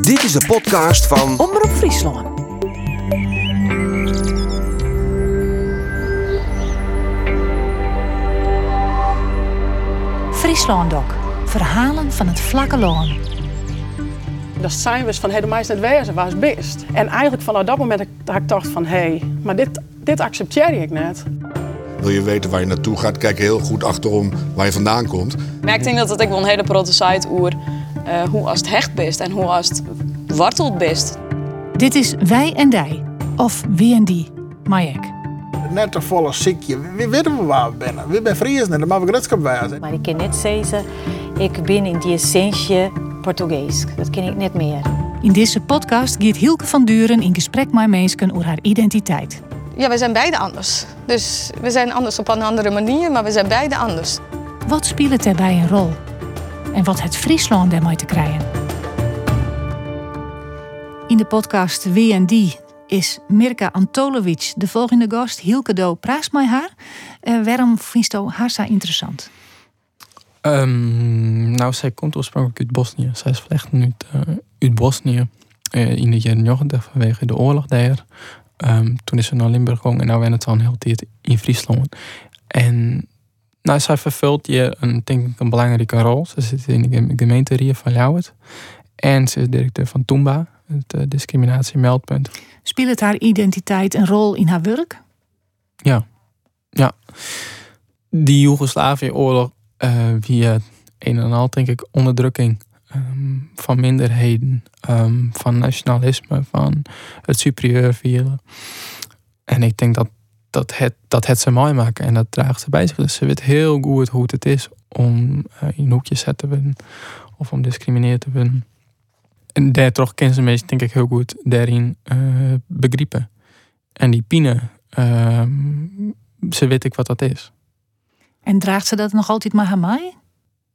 Dit is de podcast van Omroep Friesland. Frieslandok. Verhalen van het vlakke loon. Dat zijn we van, hey, de meisje net wezen, waar is best? En eigenlijk vanaf dat moment dat ik dacht van, hé, hey, maar dit, dit accepteer ik net. Wil je weten waar je naartoe gaat, kijk heel goed achterom waar je vandaan komt. Ik denk dat ook wel een hele grote site oer uh, hoe als het hecht best en hoe als het wortelt best. Dit is Wij en Dij, of Wie en Die, Majek. Net een volle ziekje. We weten we waar we zijn. We zijn Friesen en we gretschap wijzen. Maar ik kan net zeggen, ik ben in die essentie Portugees. Dat ken ik net meer. In deze podcast gaat Hielke van Duren in gesprek met mensen over haar identiteit. Ja, we zijn beide anders. Dus we zijn anders op een andere manier, maar we zijn beide anders. Wat speelt daarbij een rol? En wat het Friesland daarmee te krijgen? In de podcast Wie en Die is Mirka Antolovic de volgende gast. Hielke Do praat mij haar. Uh, waarom vindt u haar zo interessant? Um, nou, zij komt oorspronkelijk uit Bosnië. Zij is vlechten uit, uh, uit Bosnië uh, in de jaren 90 vanwege de oorlog daar. Um, toen is ze naar Limburg gegaan en nu ben het al een hele tijd in Friesland. En nou, zij vervult hier een, denk ik, een belangrijke rol. Ze zit in de gemeente Rie van Ljouwert. En ze is directeur van Toomba, het uh, discriminatiemeldpunt. Speelt haar identiteit een rol in haar werk? Ja. Ja. Die Joegoslavië-oorlog uh, via een en al, denk ik, onderdrukking um, van minderheden, um, van nationalisme, van het superieur vieren. En ik denk dat, dat, het, dat het ze mooi maken en dat draagt ze bij zich. Dus ze weet heel goed hoe het is om uh, in hoekjes te worden of om discrimineerd te worden. En daar toch kennen ze meest, denk ik, heel goed daarin uh, begrijpen. En die pine, uh, ze weet ik wat dat is. En draagt ze dat nog altijd maar aan mij?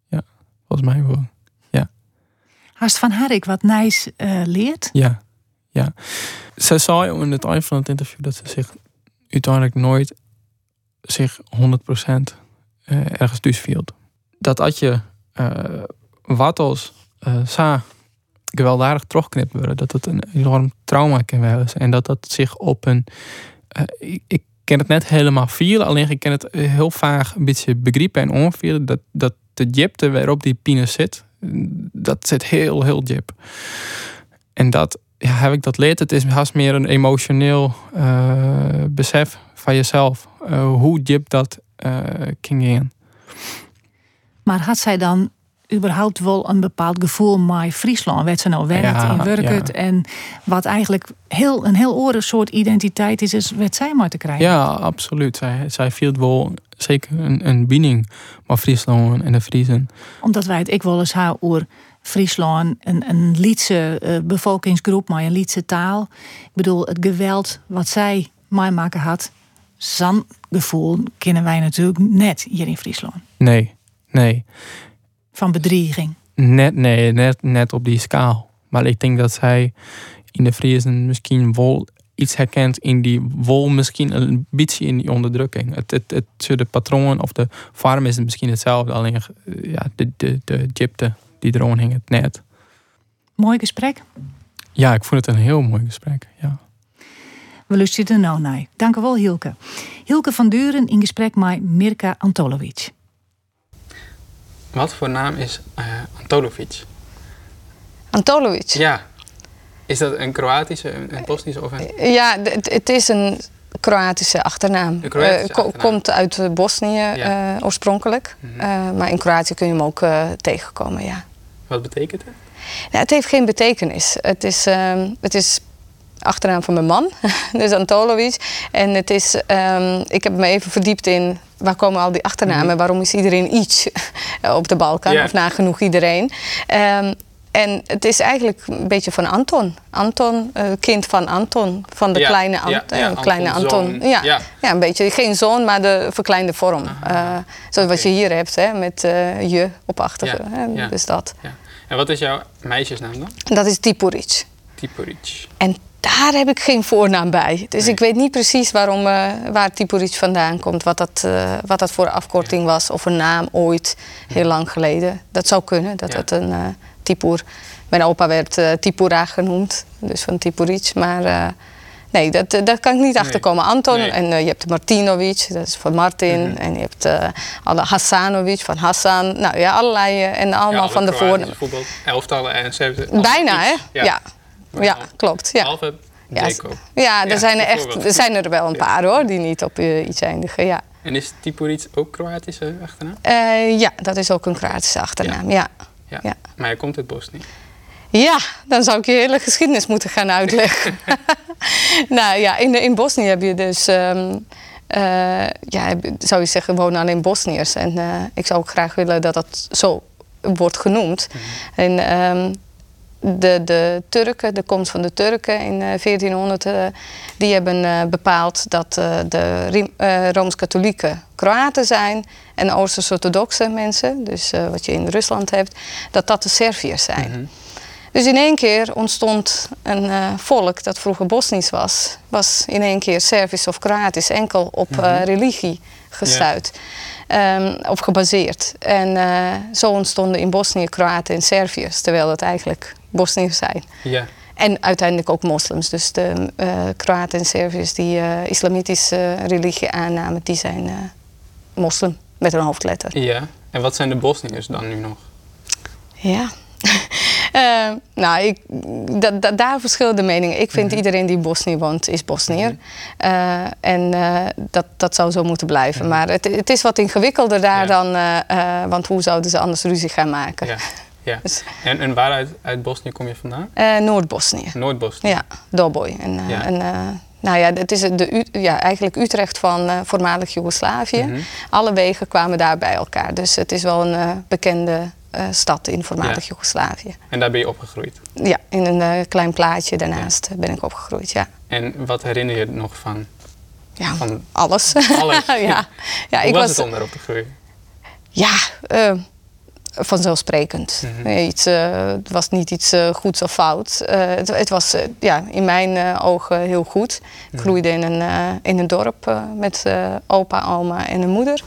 Ja, volgens mij wel. Ja. Haast van haar ik wat nice uh, leert? Ja, ja. Ze zei in het eind van het interview dat ze zich uiteindelijk nooit zich 100% uh, ergens dus viel. Dat als je uh, wattels uh, sa gewelddadig terugknippen worden, dat het een enorm trauma kan wezen en dat dat zich op een. ik, ik ken het net helemaal vieren, alleen ik ken het heel vaag een beetje begrijpen en onvieren dat, dat de jipte waarop die pine zit, dat zit heel, heel jip. En dat ja, heb ik dat leerd. Het is haast meer een emotioneel uh, besef van jezelf. Uh, hoe jip dat uh, ging in. Maar had zij dan überhaupt wel een bepaald gevoel met Friesland? Werd ze nou werkt ja, Wurkert? Ja. En wat eigenlijk heel, een heel oren soort identiteit is, is werd zij maar te krijgen? Ja, absoluut. Zij, zij viel wel zeker een, een binding met Friesland en de Friesen. Omdat wij het ik wel eens haar oor Friesland, een, een Lietse uh, bevolkingsgroep, maar een Lietse taal. Ik bedoel, het geweld wat zij mij maken had, zo'n gevoel kennen wij natuurlijk net hier in Friesland. Nee, nee. Van bedreiging? Net, nee, net, net op die schaal. Maar ik denk dat zij in de Friesen misschien wel iets herkent in die wol, misschien een beetje in die onderdrukking. Het, het, het, de patroon of de vorm is misschien hetzelfde, alleen ja, de, de, de gypte die erom hing het net. Mooi gesprek? Ja, ik vond het een heel mooi gesprek. Ja. We luisteren er nou naar. Dank u wel, Hilke. Hilke van Duren in gesprek met Mirka Antolovic. Wat voor naam is uh, Antolovic? Antolovic? Ja. Is dat een Kroatische, een Bosnische of een... Ja, het is een Kroatische achternaam. Een Kroatische uh, achternaam. Komt uit Bosnië ja. uh, oorspronkelijk. Mm -hmm. uh, maar in Kroatië kun je hem ook tegenkomen, ja. Wat betekent het? Nou, het heeft geen betekenis. Het is, ehm, het is achternaam van mijn man, dus Antolovic. En het is, um, ik heb me even verdiept in waar komen al die achternamen, mm -hmm. waarom is iedereen iets op de Balkan, yeah. of nagenoeg iedereen. Um, en het is eigenlijk een beetje van Anton. Anton, uh, kind van Anton, van de ja, kleine, Ant ja, ja, uh, kleine Anton. Anton. Ja, ja. een beetje. Geen zoon, maar de verkleinde vorm. Uh, zoals wat je hier hebt, hè, met je op achter. Hè, dus dat. En wat is jouw meisjesnaam dan? Dat is Tipuric. Tipuric. En daar heb ik geen voornaam bij. Dus nee. ik weet niet precies waarom, waar Tipuric vandaan komt. Wat dat, wat dat voor afkorting was. Of een naam ooit, heel lang geleden. Dat zou kunnen, dat het een Tipur. Mijn opa werd eh Tipura genoemd, dus van Tipuric. Maar eh, nee, dat, eh, daar kan ik niet achter komen. Anton Nee. en je hebt Martinovic, dat is van Martin. Mhm. En je hebt alle Hassanovic van Hassan. Nou ja, allerlei. en allemaal van de voornaam. Bijvoorbeeld elftallen en Servië. Bijna, hè? Ja. Ja, klopt. Ja. Ja. Ja, er, Ja, zijn er, echt, er zijn er wel een paar hoor, die niet op eh, iets eindigen. Ja. En is Tipuric ook Kroatische achternaam? Ja, dat is ook een Kroatische achternaam. Ja. Ja. Ja. Maar hij komt uit Bosnië. Ja, dan zou ik je hele geschiedenis moeten gaan uitleggen. nou ja, in, in Bosnië heb je dus, eh, ja, zou je zeggen, wonen alleen Bosniërs. En eh, ik zou ook graag willen dat dat zo wordt genoemd. En ehm, de, de Turken, de komst van de Turken in eh, 1400, eh, die hebben eh, bepaald dat eh, de eh, Rooms-Katholieken Kroaten zijn en Oosters-Orthodoxe mensen, dus eh, wat je in Rusland hebt, dat dat de Serviërs zijn. Dus in één keer ontstond een eh, volk dat vroeger Bosnisch was, was in één keer Servisch of Kroatisch, enkel op eh, religie gestuit. Ehm, of gebaseerd. En eh, zo ontstonden in Bosnië Kroaten en Serviërs, terwijl het eigenlijk Bosniërs zijn. Ja. En uiteindelijk ook moslims. Dus de eh, Kroaten en Serviërs die eh, islamitische religie aannamen, die zijn moslim met een hoofdletter. ja. En wat zijn de Bosniërs dan nu nog? Ja. Eh, nou, ik, da, da- daar verschillen de meningen. Ik vind iedereen die in Bosnië woont, is Bosniër. Eh, en eh, dat, dat zou zo moeten blijven. Maar het, het is wat ingewikkelder daar Ja. dan... want hoe zouden ze anders ruzie gaan maken? Ja. ja. Dus, En, en waaruit uit Bosnië kom je vandaan? Noord-Bosnië. Noord-Bosnië. Ja, Doboj. En, Ja. en, nou ja, het is de, ja, eigenlijk Utrecht van voormalig Joegoslavië. Mhm. Alle wegen kwamen daar bij elkaar. Dus het is wel een bekende eh, stad in voormalig Ja. Joegoslavië. En daar ben je opgegroeid. Ja, in een eh, klein plaatje daarnaast ben ik opgegroeid, ja. En wat herinner je nog van? Ja, Van alles. alles? ja, ja Hoe ik was, was, het om daarop te groeien? ja, eh, vanzelfsprekend. Mhm. iets, het was niet iets goeds of fout. Het, het was ja, in mijn ogen heel goed. Ik groeide in een, in een dorp met opa, oma en een moeder.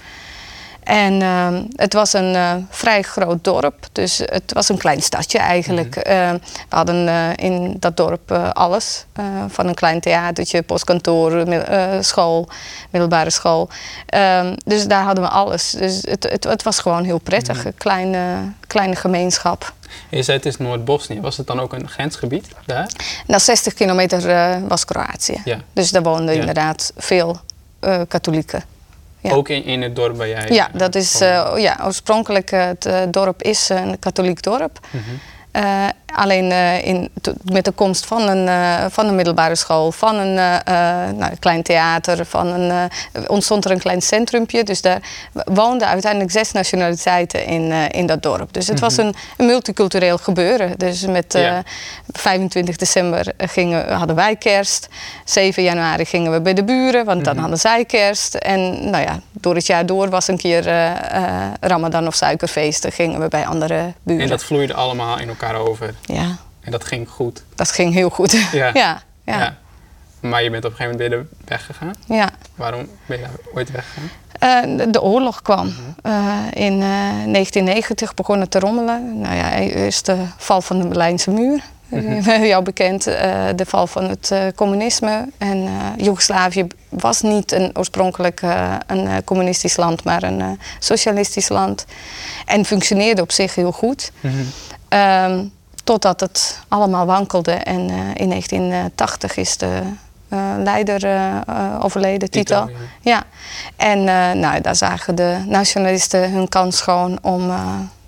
En ehm, het was een eh, vrij groot dorp, dus het was een klein stadje eigenlijk. Eh, we hadden eh, in dat dorp eh, alles, van een klein theatertje, postkantoor, mid- school, middelbare school. Ehm, dus daar hadden we alles. Dus het, het, het was gewoon heel prettig, een kleine, kleine gemeenschap. En je zei het is Noord-Bosnië. Was het dan ook een grensgebied daar? Na 60 kilometer was Kroatië. Ja. Dus daar woonden Ja. inderdaad veel katholieken. Ja. Ook in, in het dorp waar jij... Ja, eh, dat is eh, ja, oorspronkelijk het eh, dorp is een katholiek dorp. Mhm. Alleen eh, in, met de komst van een, eh, van een middelbare school, van een eh, nou, klein theater, van een, ontstond er een klein centrumpje. Dus daar woonden uiteindelijk zes nationaliteiten in, in dat dorp. Dus het was een, een multicultureel gebeuren. Dus met eh, Ja. 25 december gingen, hadden wij kerst. 7 januari gingen we bij de buren, want dan hadden zij kerst. En nou ja, door het jaar door was een keer Ramadan of suikerfeesten. Gingen we bij andere buren. En dat vloeide allemaal in elkaar over. Ja, En dat ging goed. dat ging heel goed. Ja. ja, ja, ja. Maar je bent op een gegeven moment weer weggegaan. Waarom ben je ooit weggegaan? Eh, de- oorlog kwam. Eh, in eh, 1990 begon het te rommelen. Nou ja, eerst de val van de Berlijnse muur. Mhm. Jou bekend, eh, de val van het eh, communisme. En eh, Joegoslavië was niet een oorspronkelijk eh, een eh, communistisch land, maar een eh, socialistisch land. En functioneerde op zich heel goed. Mhm. Ehm, totdat het allemaal wankelde. En eh, in 1980 is de eh, leider eh, overleden, Tito. Tito, ja. En nou, daar zagen de nationalisten hun kans schoon om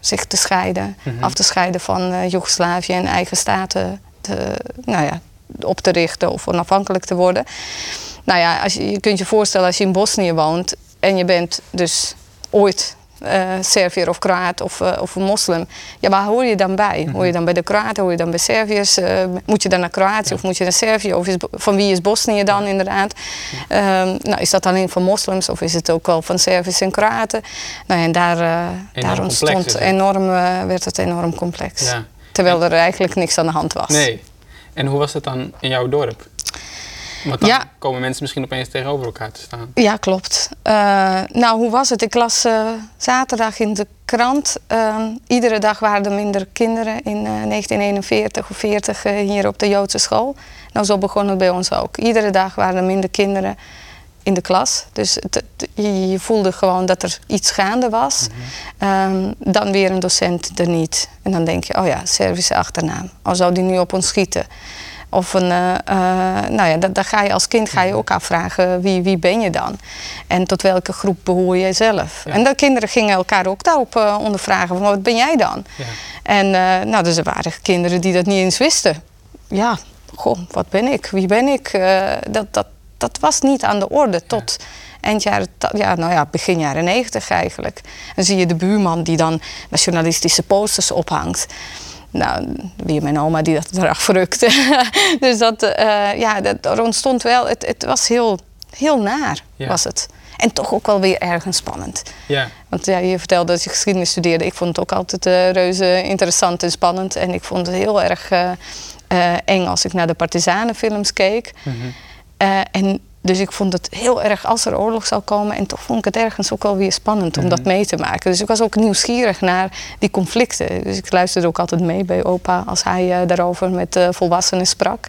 zich te scheiden. Mhm. Af te scheiden van Joegoslavië en eigen staten te, nou ja, op te richten of onafhankelijk te worden. Nou ja, als je, je kunt je voorstellen als je in Bosnië woont en je bent dus ooit eh Serviër of Kroaat of, eh, of een moslim. Ja, waar hoor je dan bij? Hoor je dan bij de Kroaten? Hoor je dan bij Serviërs? Eh, moet je dan naar Kroatië of moet je naar Servië? Of is, van wie is Bosnië dan inderdaad? Ehm, nou, is dat alleen van moslims of is het ook wel van Serviërs en Kroaten? Nou, en daar, daar ontstond enorm, werd het enorm complex. Terwijl er eigenlijk niks aan de hand was. Nee. En hoe was het dan in jouw dorp? Want dan Ja. komen mensen misschien opeens tegenover elkaar te staan. Ja, klopt. Eh, nou, hoe was het? Ik las eh, zaterdag in de krant. eh, iedere dag waren er minder kinderen in eh, 1941 of 40 eh, hier op de Joodse school. Nou, zo begon het bij ons ook. Iedere dag waren er minder kinderen in de klas. Dus het, het- je, voelde gewoon dat er iets gaande was. Ehm, dan weer een docent er niet. En dan denk je, oh ja, Servische achternaam. Of zou die nu op ons schieten? Of een, eh, eh, nou ja, dat, daar ga je als kind ga je ook afvragen, wie, wie ben je dan? En tot welke groep behoor je zelf? Ja. En de kinderen gingen elkaar ook daarop eh, ondervragen, van wat ben jij dan? Ja. En nou, dus er waren kinderen die dat niet eens wisten. Ja, goh, wat ben ik? Wie ben ik? Dat, dat, dat was niet aan de orde tot eind jaren, ja, nou ja, begin jaren negentig eigenlijk. Dan zie je de buurman die dan nationalistische posters ophangt. Nou, weer mijn oma die dat eraf rukte. dus dat, eh, ja, dat, er ontstond wel, het, het was heel, heel naar, Ja. was het. En toch ook wel weer ergens spannend. Ja. Want ja, je vertelde dat je geschiedenis studeerde. Ik vond het ook altijd eh, reuze interessant en spannend. En ik vond het heel erg eh, eng als ik naar de partizanenfilms keek. Mhm. En dus ik vond het heel erg als er oorlog zou komen. En toch vond ik het ergens ook wel weer spannend om dat mee te maken. Dus ik was ook nieuwsgierig naar die conflicten. Dus ik luisterde ook altijd mee bij opa als hij eh, daarover met eh, volwassenen sprak.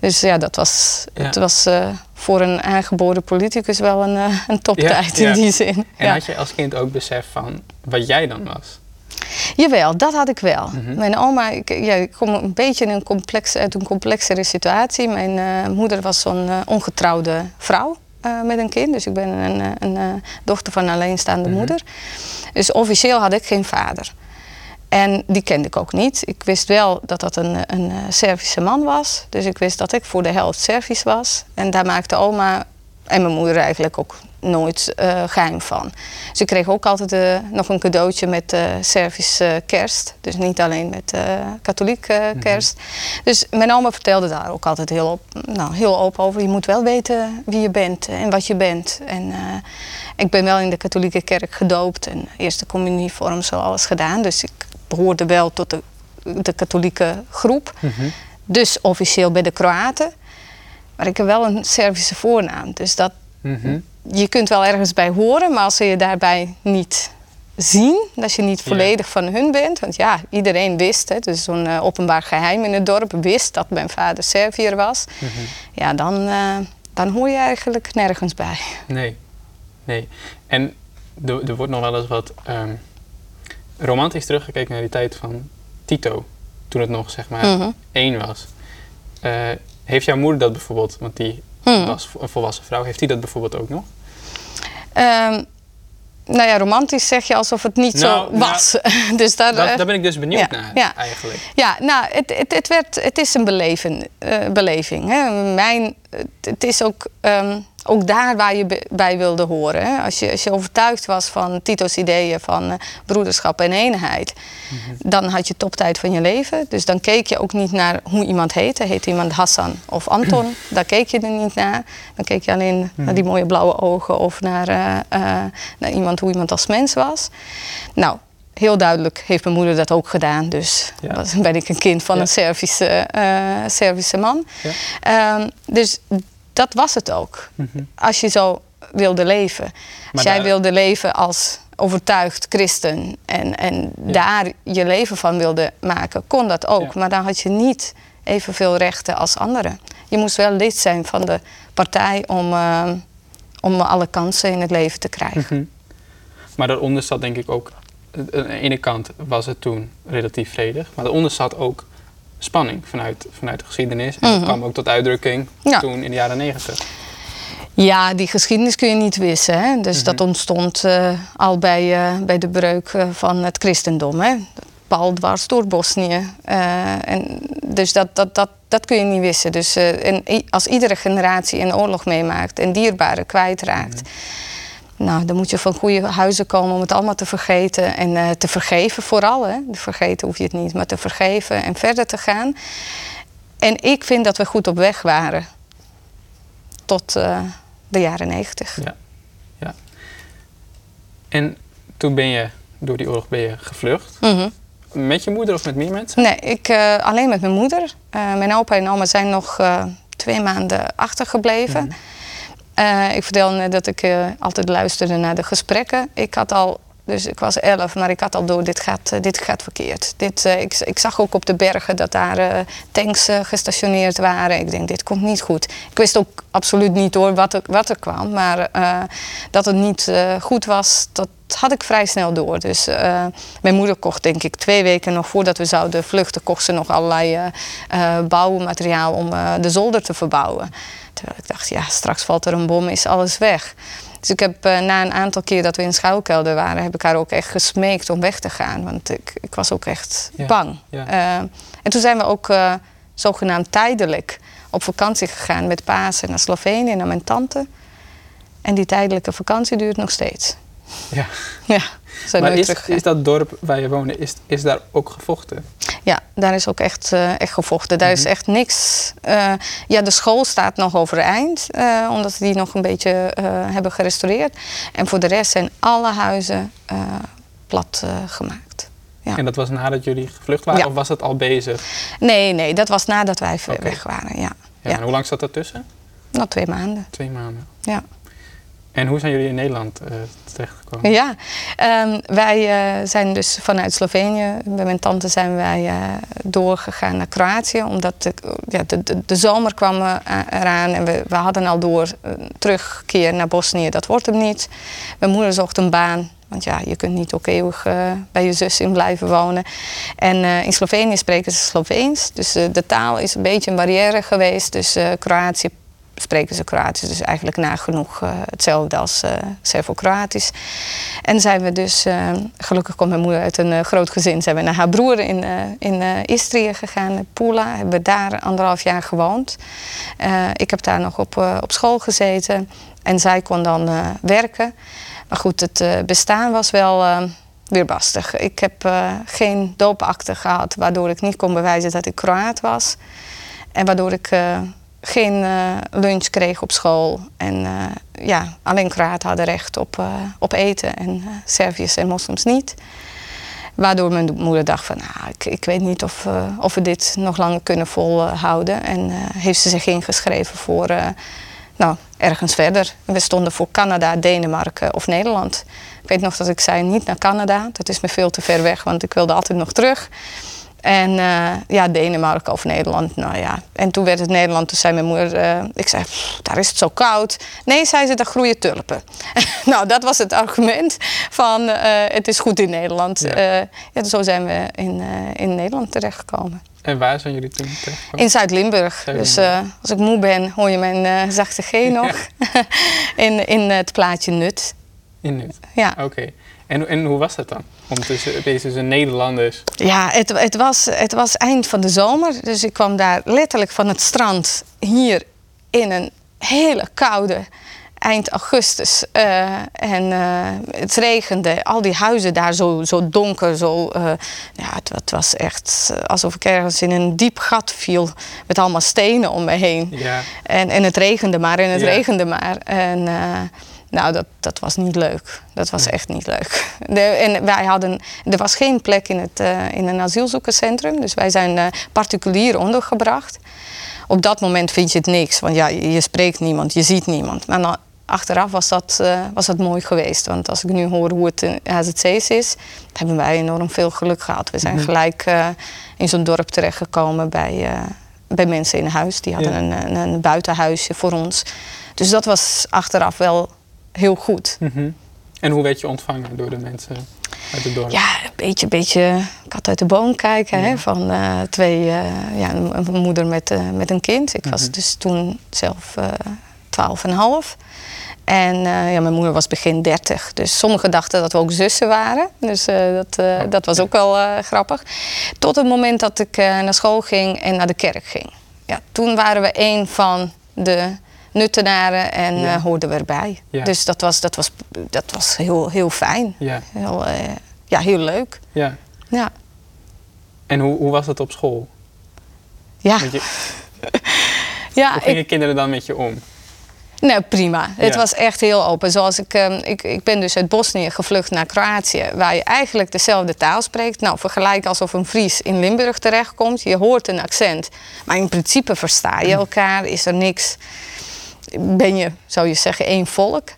Dus ja, dat was, Ja. het was eh, voor een aangeboren politicus wel een, een toptijd Ja, ja. in die zin. En had je als kind ook besef van wat jij dan was? Jawel, dat had ik wel. Mhm. Mijn oma, ik, ja, ik kom een beetje in een complex, uit een complexere situatie. Mijn eh, moeder was zo'n eh, ongetrouwde vrouw eh, met een kind. Dus ik ben een, een, dochter van een alleenstaande Mhm. moeder. Dus officieel had ik geen vader. En die kende ik ook niet. Ik wist wel dat dat een, een Servische man was. Dus ik wist dat ik voor de helft Servisch was. En daar maakte oma en mijn moeder eigenlijk ook nooit eh geheim van. Ze kreeg ook altijd eh, nog een cadeautje met Servische kerst. Dus niet alleen met eh katholieke kerst. Dus mijn oma vertelde daar ook altijd heel, op, nou, heel open over. Je moet wel weten wie je bent en wat je bent. En ik ben wel in de katholieke kerk gedoopt. En eerste communievorm zo alles gedaan. Dus ik behoorde wel tot de, de katholieke groep. Dus officieel bij de Kroaten. Maar ik heb wel een Servische voornaam. Dus dat, Mhm. Je kunt wel ergens bij horen, maar als ze je daarbij niet zien, dat je niet Ja. volledig van hun bent. Want ja, iedereen wist, het is zo'n eh, openbaar geheim in het dorp, wist dat mijn vader Serviër was. Mhm. Ja, dan, eh, dan hoor je eigenlijk nergens bij. Nee. Nee. En er, er wordt nog wel eens wat ehm, romantisch teruggekeken naar die tijd van Tito. Toen het nog zeg maar Mhm. één was. Eh, heeft jouw moeder dat bijvoorbeeld, want die Mhm. was een volwassen vrouw, heeft die dat bijvoorbeeld ook nog? Ehm, nou ja, romantisch zeg je alsof het niet Nou, zo was. dus daar, Dat, eh, daar ben ik dus benieuwd ja, naar ja. eigenlijk. Ja, nou, het, het, het, werd, het is een beleven, eh, beleving. Hè. Mijn, het, het is ook, ehm, ook daar waar je bij wilde horen. Hè. Als, je, als je overtuigd was van Tito's ideeën van eh, broederschap en eenheid, dan had je toptijd van je leven. Dus dan keek je ook niet naar hoe iemand heette. Heet iemand Hassan of Anton? daar keek je er niet naar. Dan keek je alleen naar die mooie blauwe ogen of naar, eh, eh, naar iemand, hoe iemand als mens was. Nou, heel duidelijk heeft mijn moeder dat ook gedaan. Dus Ja. was- ben ik een kind van Ja. een Servische, Servische man. Ja. Ehm, dus dat was het ook. Mhm. Als je zo wilde leven. Als Maar jij daar- wilde leven als overtuigd christen en, en daar je leven van wilde maken, kon dat ook. Ja. Maar dan had je niet evenveel rechten als anderen. Je moest wel lid zijn van de partij om, eh, om alle kansen in het leven te krijgen. Mhm. Maar daaronder zat denk ik ook, eh, aan de ene kant was het toen relatief vredig, maar daaronder zat ook spanning vanuit, vanuit de geschiedenis. En dat Mhm. kwam ook tot uitdrukking Ja. toen in de jaren negentig. Ja, die geschiedenis kun je niet wissen. Hè? Dus Mhm. dat ontstond eh, al bij, eh, bij de breuk eh, van het christendom. Hè? Pal dwars door Bosnië. En dus dat, dat, dat, dat kun je niet wissen. Dus en als iedere generatie een oorlog meemaakt en dierbaren kwijtraakt. Nou, dan moet je van goede huizen komen om het allemaal te vergeten en eh, te vergeven vooral. Hè? Vergeten hoef je het niet, maar te vergeven en verder te gaan. En ik vind dat we goed op weg waren. Tot eh, de jaren negentig. Ja. ja. En toen ben je, door die oorlog ben je gevlucht. Mhm. Met je moeder of met meer mensen? Nee, ik, eh, alleen met mijn moeder. Mijn opa en oma zijn nog twee maanden achtergebleven. Eh, ik vertelde net dat ik eh, altijd luisterde naar de gesprekken. Ik had al, dus ik was elf, maar ik had al door, dit gaat, eh, dit gaat verkeerd. Dit, eh, ik, ik zag ook op de bergen dat daar eh, tanks gestationeerd waren. Ik denk, dit komt niet goed. Ik wist ook absoluut niet hoor wat er, wat er kwam. Maar dat het niet goed was, dat had ik vrij snel door. Dus mijn moeder kocht denk ik twee weken nog voordat we zouden vluchten... ze nog allerlei bouwmateriaal om de zolder te verbouwen. Terwijl ik dacht, ja, straks valt er een bom, is alles weg. Dus ik heb eh, na een aantal keer dat we in schuilkelder waren... heb ik haar ook echt gesmeekt om weg te gaan. Want ik, ik was ook echt Ja, bang. ja. Eh, en toen zijn we ook eh, zogenaamd tijdelijk op vakantie gegaan... met Pasen naar Slovenië, naar mijn tante. En die tijdelijke vakantie duurt nog steeds. Ja. Ja, zijn Maar is, is dat dorp waar je woonde, is, is daar ook gevochten? Ja, daar is ook echt, eh, echt gevochten. Daar is Mhm. echt niks. eh, ja, de school staat nog overeind, eh, omdat ze die nog een beetje hebben gerestaureerd. En voor de rest zijn alle huizen plat gemaakt. Ja. En dat was nadat jullie gevlucht waren Ja. of was het al bezig? Nee, nee, dat was nadat wij weg waren. Ja, Ja. En hoe lang zat dat tussen? nog twee maanden. Twee maanden. Ja. En hoe zijn jullie in Nederland eh terechtgekomen? Ja, ehm, wij eh, zijn dus vanuit Slovenië, bij mijn tante zijn wij eh, doorgegaan naar Kroatië. Omdat de, ja, de, de, zomer kwam eraan en we, we hadden al door terugkeer naar Bosnië. Dat wordt hem niet. Mijn moeder zocht een baan. Want ja, je kunt niet ook eeuwig bij je zus in blijven wonen. En in Slovenië spreken ze Sloveens. Dus de taal is een beetje een barrière geweest. Dus Kroatië spreken ze Kroatisch. Dus eigenlijk nagenoeg eh, hetzelfde als eh Servo-Kroatisch. En zijn we dus, eh, gelukkig komt mijn moeder uit een groot gezin, zijn we naar haar broer in, in Istrië gegaan, Pula. Hebben we daar anderhalf jaar gewoond. Ik heb daar nog op, op school gezeten en zij kon dan werken. Maar goed, het bestaan was wel eh, weer bastig. Ik heb geen doopakte gehad, waardoor ik niet kon bewijzen dat ik Kroaat was. En waardoor ik geen eh, lunch kreeg op school. En eh, ja, alleen Kroaten hadden recht op, eh, op eten en Serviërs en moslims niet. Waardoor mijn moeder dacht van, nou, ik, ik weet niet of, of we dit nog langer kunnen volhouden. En heeft ze zich ingeschreven voor, nou, ergens verder. We stonden voor Canada, Denemarken of Nederland. Ik weet nog dat ik zei, niet naar Canada. Dat is me veel te ver weg, want ik wilde altijd nog terug. En eh, ja, Denemarken of Nederland, nou ja. En toen werd het Nederland, toen zei mijn moeder, eh, ik zei, "Pff, daar is het zo koud. Nee, zei ze, daar groeien tulpen. nou, dat was het argument van, eh, het is goed in Nederland. Ja. Zo zijn we in, in Nederland terechtgekomen. En waar zijn jullie toen terechtgekomen? In Zuid-Limburg. Dus als ik moe ben, hoor je mijn zachte G nog. in, in het plaatje Nut. In Nut. Ja. Oké. En, en hoe was dat dan? Om tussen tussen Nederlanders. Ja, het, het, was, het was eind van de zomer. Dus ik kwam daar letterlijk van het strand hier in een hele koude eind augustus. Eh, en eh, het regende. Al die huizen daar zo, zo donker. Zo, eh, ja, het, het was echt alsof ik ergens in een diep gat viel. Met allemaal stenen om me heen. Ja. En, en het regende maar en het Ja. regende maar. En nou, dat, dat was niet leuk. Dat was echt niet leuk. De, en wij hadden, er was geen plek in, het, eh, in een asielzoekerscentrum. Dus wij zijn eh, particulier ondergebracht. Op dat moment vind je het niks. Want ja, je, je spreekt niemand, je ziet niemand. Maar dan, achteraf was dat, eh, was dat mooi geweest. Want als ik nu hoor hoe het in HZC's is... hebben wij enorm veel geluk gehad. We zijn Mhm. gelijk in zo'n dorp terechtgekomen bij... bij mensen in huis. Die hadden Ja. een, een, een buitenhuisje voor ons. Dus dat was achteraf wel heel goed. Mhm. En hoe werd je ontvangen door de mensen uit het dorp? Ja, een beetje, beetje kat uit de boom kijken. Hè, van eh, twee, eh, ja, een, moeder met, eh, met een kind. Ik was Mhm. dus toen zelf twaalf en half. En ja, mijn moeder was begin 30. Dus sommigen dachten dat we ook zussen waren. Dus dat, Oh, dat was ja. ook wel grappig. Tot het moment dat ik naar school ging en naar de kerk ging. Ja, toen waren we een van de nuttenaren en Ja. eh, hoorden we erbij. Ja. Dus dat was, dat was, dat was heel, heel fijn. Ja. Heel, eh, ja, heel leuk. ja. Ja. En hoe, hoe was het op school? Ja, je, ja hoe gingen ik, kinderen dan met je om? Nee, prima. Het was echt heel open. Zoals ik, ehm, ik, ik ben dus uit Bosnië gevlucht naar Kroatië, waar je eigenlijk dezelfde taal spreekt. Nou, vergelijk alsof een Fries in Limburg terechtkomt. Je hoort een accent, maar in principe versta je elkaar. Is er niks. Ben je, zou je zeggen, één volk.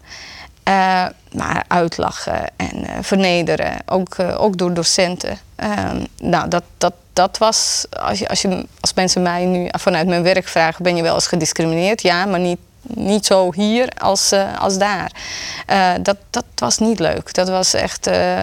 Eh, maar uitlachen en eh, vernederen, ook, eh, ook door docenten. Ehm, nou, dat, dat, dat was, als, je, als, je, als mensen mij nu vanuit mijn werk vragen, ben je wel eens gediscrimineerd? Ja, maar niet, niet zo hier als, eh, als daar. Eh, dat, dat was niet leuk. Dat was echt, eh,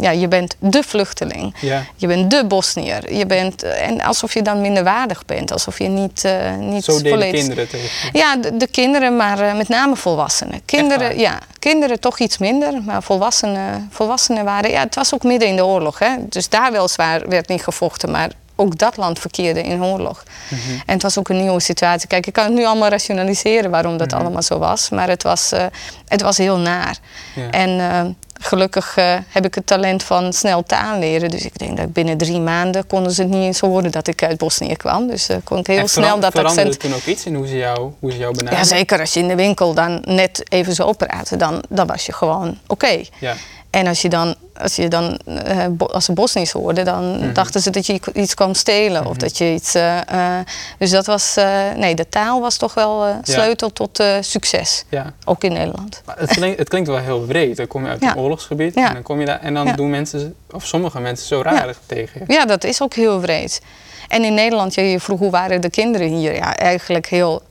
ja, je bent de vluchteling. Ja. Je bent de Bosnier. Je bent, en alsof je dan minderwaardig bent. Alsof je niet, niet Zo deden volledig... kinderen tegen. Ja, de, de kinderen, maar met name volwassenen. Kinderen, ja, kinderen toch iets minder, maar volwassenen, volwassenen waren. Ja, het was ook midden in de oorlog, hè? dus daar weliswaar werd niet gevochten, maar ook dat land verkeerde in oorlog. Mhm. En het was ook een nieuwe situatie. Kijk, ik kan het nu allemaal rationaliseren waarom dat allemaal zo was, maar het was, eh, het was heel naar. Ja. En eh, gelukkig eh, heb ik het talent van snel taal leren. Dus ik denk dat ik binnen drie maanden konden ze het niet eens horen dat ik uit Bosnië kwam. Dus kon ik heel En snel dat veranderde accent. toen ook iets in hoe ze jou, hoe ze jou Ja, benaderen? zeker als je in de winkel dan net even zo praten, dan, dan was je gewoon oké. Ja. En als je dan, als je dan eh, als ze Bosnisch hoorden, dan Mhm. dachten ze dat je iets kwam stelen. Of dat je iets. eh, eh, dus dat was. nee, de taal was toch wel sleutel tot succes. ja. Ook in Nederland. Maar het, klinkt, het klinkt wel heel breed. Dan kom je uit Ja. een oorlogsgebied en dan kom je daar en dan doen mensen, of sommige mensen, zo raar tegen je. Ja, dat is ook heel breed. En in Nederland, je vroeg hoe waren de kinderen hier? Ja, eigenlijk heel,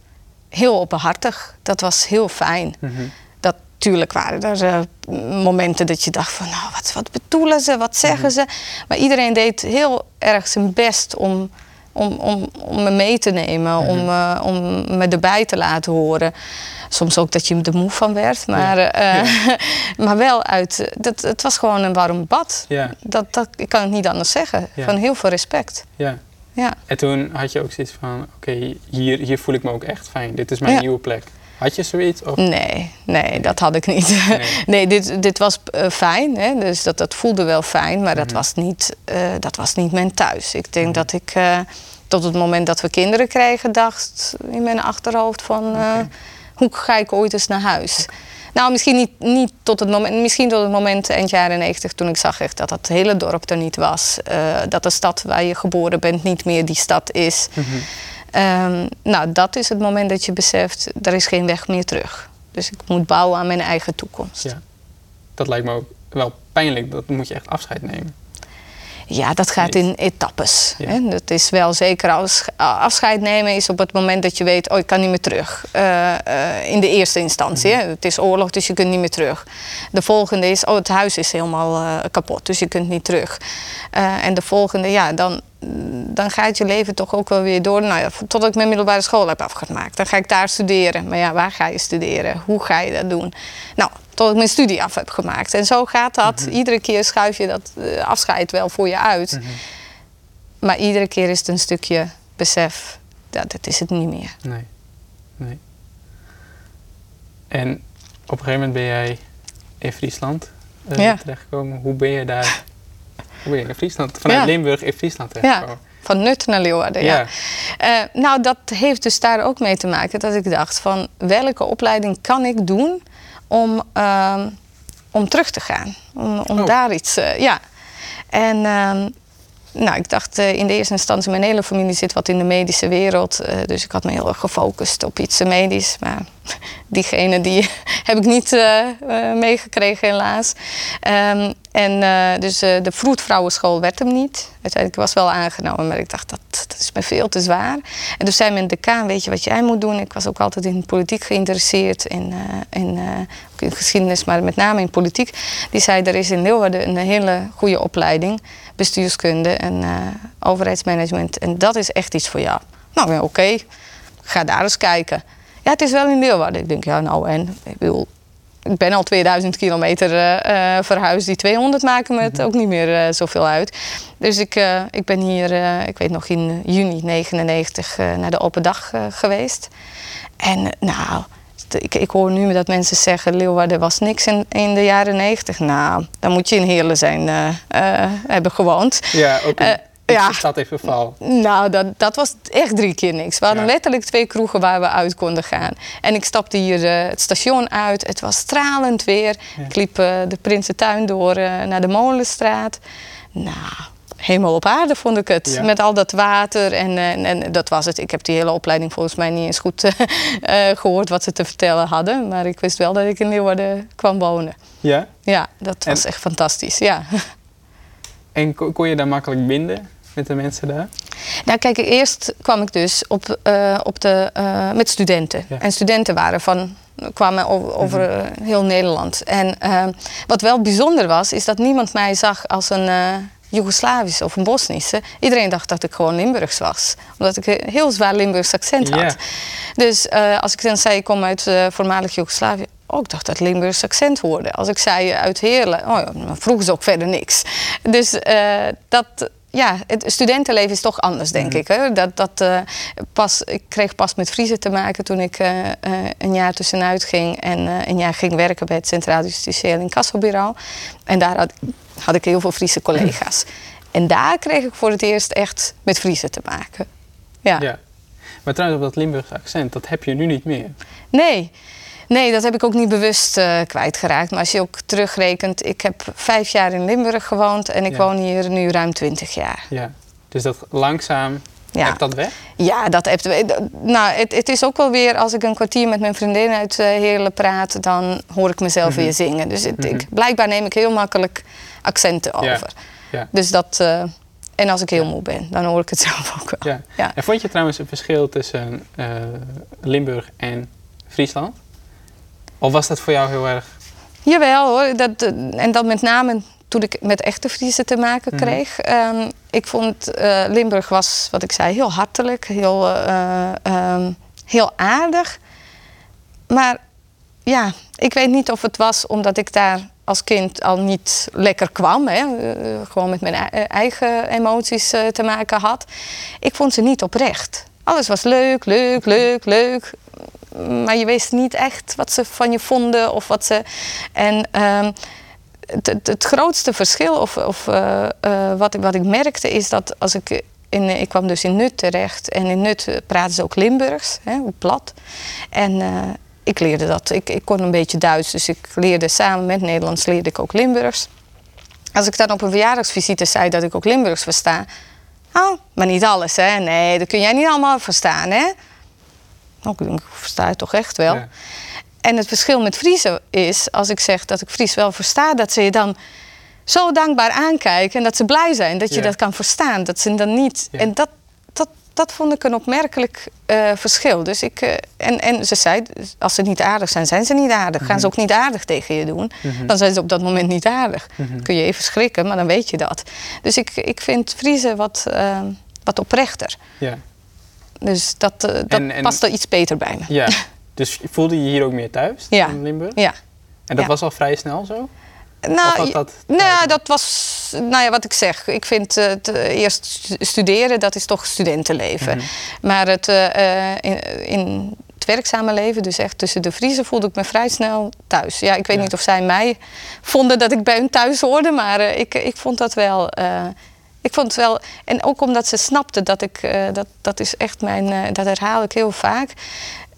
heel openhartig. Dat was heel fijn. Mhm. Tuurlijk waren er eh, momenten dat je dacht van, nou, wat, wat bedoelen ze, wat zeggen ze? Maar iedereen deed heel erg zijn best om, om, om, om me mee te nemen, om, eh, om me erbij te laten horen. Soms ook dat je er moe van werd, maar, eh, maar wel uit, dat, het was gewoon een warm bad. Ja, Dat, dat, ik kan het niet anders zeggen. Van heel veel respect. ja. Ja. En toen had je ook zoiets van, oké, hier, hier voel ik me ook echt fijn. Dit is mijn nieuwe plek. Had je zoiets? Of? Nee, nee, dat had ik niet. Nee. Nee, dit, dit was eh, fijn. Hè? Dus dat, dat voelde wel fijn, maar dat, Mhm. was niet, eh, dat was niet mijn thuis. Ik denk dat ik eh, tot het moment dat we kinderen kregen, dacht in mijn achterhoofd van hoe ga ik ooit eens naar huis? Nou, misschien niet, niet tot het moment, misschien tot het moment eind jaren 90 toen ik zag echt dat het hele dorp er niet was. Dat de stad waar je geboren bent niet meer die stad is. Mhm. Ehm, nou, dat is het moment dat je beseft, er is geen weg meer terug. Dus ik moet bouwen aan mijn eigen toekomst. Ja. Dat lijkt me ook wel pijnlijk. Dat moet je echt afscheid nemen. Ja, dat gaat in etappes. Ja. Hè? Dat is wel zeker als afscheid nemen is op het moment dat je weet, oh ik kan niet meer terug. Eh, eh, in de eerste instantie. Mhm. hè. Het is oorlog, dus je kunt niet meer terug. De volgende is, oh het huis is helemaal eh, kapot, dus je kunt niet terug. Eh, en de volgende, ja, dan, dan gaat je leven toch ook wel weer door. Nou ja, totdat ik mijn middelbare school heb afgemaakt. Dan ga ik daar studeren. Maar ja, waar ga je studeren? Hoe ga je dat doen? Nou, tot ik mijn studie af heb gemaakt. En zo gaat dat. Iedere keer schuif je dat eh, afscheid wel voor je uit. Maar iedere keer is het een stukje besef. Dat, dat is het niet meer. Nee. nee. En op een gegeven moment ben jij in Friesland eh, Ja. terechtgekomen. Hoe ben je daar? Je in Friesland? Vanuit Ja. Limburg in Friesland Ja, van Nut naar Leeuwarden. Ja. Eh, nou, dat heeft dus daar ook mee te maken dat ik dacht van welke opleiding kan ik doen om, ehm, om terug te gaan. Om, om Oh. daar iets, eh, ja. En ehm, nou, ik dacht eh, in de eerste instantie, mijn hele familie zit wat in de medische wereld. dus ik had me heel erg gefocust op iets medisch. Maar diegene die heb ik niet eh, eh, meegekregen helaas. Ehm, en eh, dus de vroedvrouwenschool werd hem niet. Uiteindelijk was wel aangenomen, maar ik dacht dat, dat is me veel te zwaar. En toen zei mijn decaan, weet je wat jij moet doen? Ik was ook altijd in politiek geïnteresseerd, in, in, geschiedenis, maar met name in politiek. Die zei, er is in Leeuwarden een hele goede opleiding, bestuurskunde en overheidsmanagement. En dat is echt iets voor jou. Nou oké, ga daar eens kijken. Ja, het is wel in Leeuwarden. Ik denk, ja nou en, ik bedoel, ik ben al 2000 kilometer eh, verhuisd. Die 200 maken me het ook niet meer eh, zoveel uit. Dus ik, ik ben hier, ik weet nog in juni 99 eh, naar de open dag geweest. En nou, ik, ik hoor nu dat mensen zeggen... Leeuwarden was niks in, in de jaren 90. Nou, dan moet je in Heerlen zijn, hebben gewoond. Ja, ook Ja. Even. Nou, dat, dat was echt drie keer niks. We hadden Ja. letterlijk twee kroegen waar we uit konden gaan. En ik stapte hier eh, het station uit. Het was stralend weer. Ik liep eh, de Prinsentuin door eh, naar de Molenstraat. Nou, helemaal op aarde vond ik het. Ja. Met al dat water en, en, en dat was het. Ik heb die hele opleiding volgens mij niet eens goed eh, eh, gehoord wat ze te vertellen hadden. Maar ik wist wel dat ik in Leeuwarden kwam wonen. Ja? Ja, dat was En- echt fantastisch. Ja. En ko- kon je daar makkelijk binden met de mensen daar? Nou, kijk, eerst kwam ik dus op, eh, op de, eh, met studenten. Ja. En studenten waren van, kwamen over, over eh, heel Nederland. En wat wel bijzonder was, is dat niemand mij zag als een Joegoslavische of een Bosnische. Iedereen dacht dat ik gewoon Limburgs was. Omdat ik een heel zwaar Limburgs accent had. Dus als ik dan zei, ik kom uit eh, voormalig Joegoslavië. Oh, ik dacht dat Limburgs accent hoorde. Als ik zei uit Heerlen, oh, ja, dan vroegen ze ook verder niks. Dus dat, ja, het studentenleven is toch anders, denk ik. Hè? Dat, dat, eh, pas, ik kreeg pas met Friese te maken toen ik eh, eh, een jaar tussenuit ging. En een jaar ging werken bij het Centraal Justitieel Incassobureau. En daar had, had ik heel veel Friese collega's. En daar kreeg ik voor het eerst echt met Friese te maken. Ja. Ja. Maar trouwens, op dat Limburgse accent, dat heb je nu niet meer. Nee. Nee, dat heb ik ook niet bewust eh, kwijtgeraakt. Maar als je ook terugrekent, ik heb vijf jaar in Limburg gewoond en ik Ja. woon hier nu ruim twintig jaar. Ja. Dus dat langzaam Ja. hebt dat weg? Ja, dat heb Nou, het, het is ook wel weer als ik een kwartier met mijn vriendin uit eh, Heerlen praat, dan hoor ik mezelf Mhm. weer zingen. Dus het, Mhm. ik, blijkbaar neem ik heel makkelijk accenten Ja. over. Ja. Dus dat. eh, en als ik heel moe ben, dan hoor ik het zelf ook wel. Ja. Ja. En vond je trouwens een verschil tussen eh, Limburg en Friesland? Of was dat voor jou heel erg... Jawel hoor, dat, eh, en dat met name toen ik met echte Friese te maken Mhm. kreeg. Ehm, ik vond eh, Limburg was, wat ik zei, heel hartelijk, heel, eh, ehm, heel aardig. Maar ja, ik weet niet of het was omdat ik daar als kind al niet lekker kwam. Hè? gewoon met mijn ei- eigen emoties te maken had. Ik vond ze niet oprecht. Alles was leuk, leuk, leuk, leuk. Maar je wist niet echt wat ze van je vonden of wat ze. En ehm, het, grootste verschil, of, of eh, wat, wat ik merkte, is dat als ik. In, ik kwam dus in Nut terecht en in Nut eh, praten ze ook Limburgs, hè, plat. En ik leerde dat. Ik, ik kon een beetje Duits, dus ik leerde samen met Nederlands leerde ik ook Limburgs. Als ik dan op een verjaardagsvisite zei dat ik ook Limburgs versta. Oh, maar niet alles, hè? Nee, dat kun jij niet allemaal verstaan, hè? Nou, ik denk, versta het toch echt wel. Ja. En het verschil met Friese is, als ik zeg dat ik Fries wel versta, dat ze je dan zo dankbaar aankijken en dat ze blij zijn dat je Ja. dat kan verstaan. Dat ze dan niet. Ja. En dat, dat, dat vond ik een opmerkelijk eh, verschil. Dus ik, eh, en, en ze zei, als ze niet aardig zijn, zijn ze niet aardig. Gaan ze ook niet aardig tegen je doen, Mhm. dan zijn ze op dat moment niet aardig. Mhm. Kun je even schrikken, maar dan weet je dat. Dus ik, ik vind Friese wat, eh, wat oprechter. Ja. Dus dat, eh, dat En- en- past er iets beter bij me. ja. Dus voelde je hier ook meer thuis Ja. in Limburg? Ja. En dat Ja. was al vrij snel zo? Nou, dat nou, dat was, nou ja, wat ik zeg. Ik vind eh, het eh, eerst stu- studeren, dat is toch studentenleven. Mhm. Maar het, in, in het werkzame leven, dus echt tussen de Vriezen, voelde ik me vrij snel thuis. Ja, ik weet Ja. niet of zij mij vonden dat ik bij hun thuis hoorde, maar ik, ik vond dat wel. Ik vond het wel, en ook omdat ze snapten dat ik, eh, dat, dat is echt mijn, eh, dat herhaal ik heel vaak.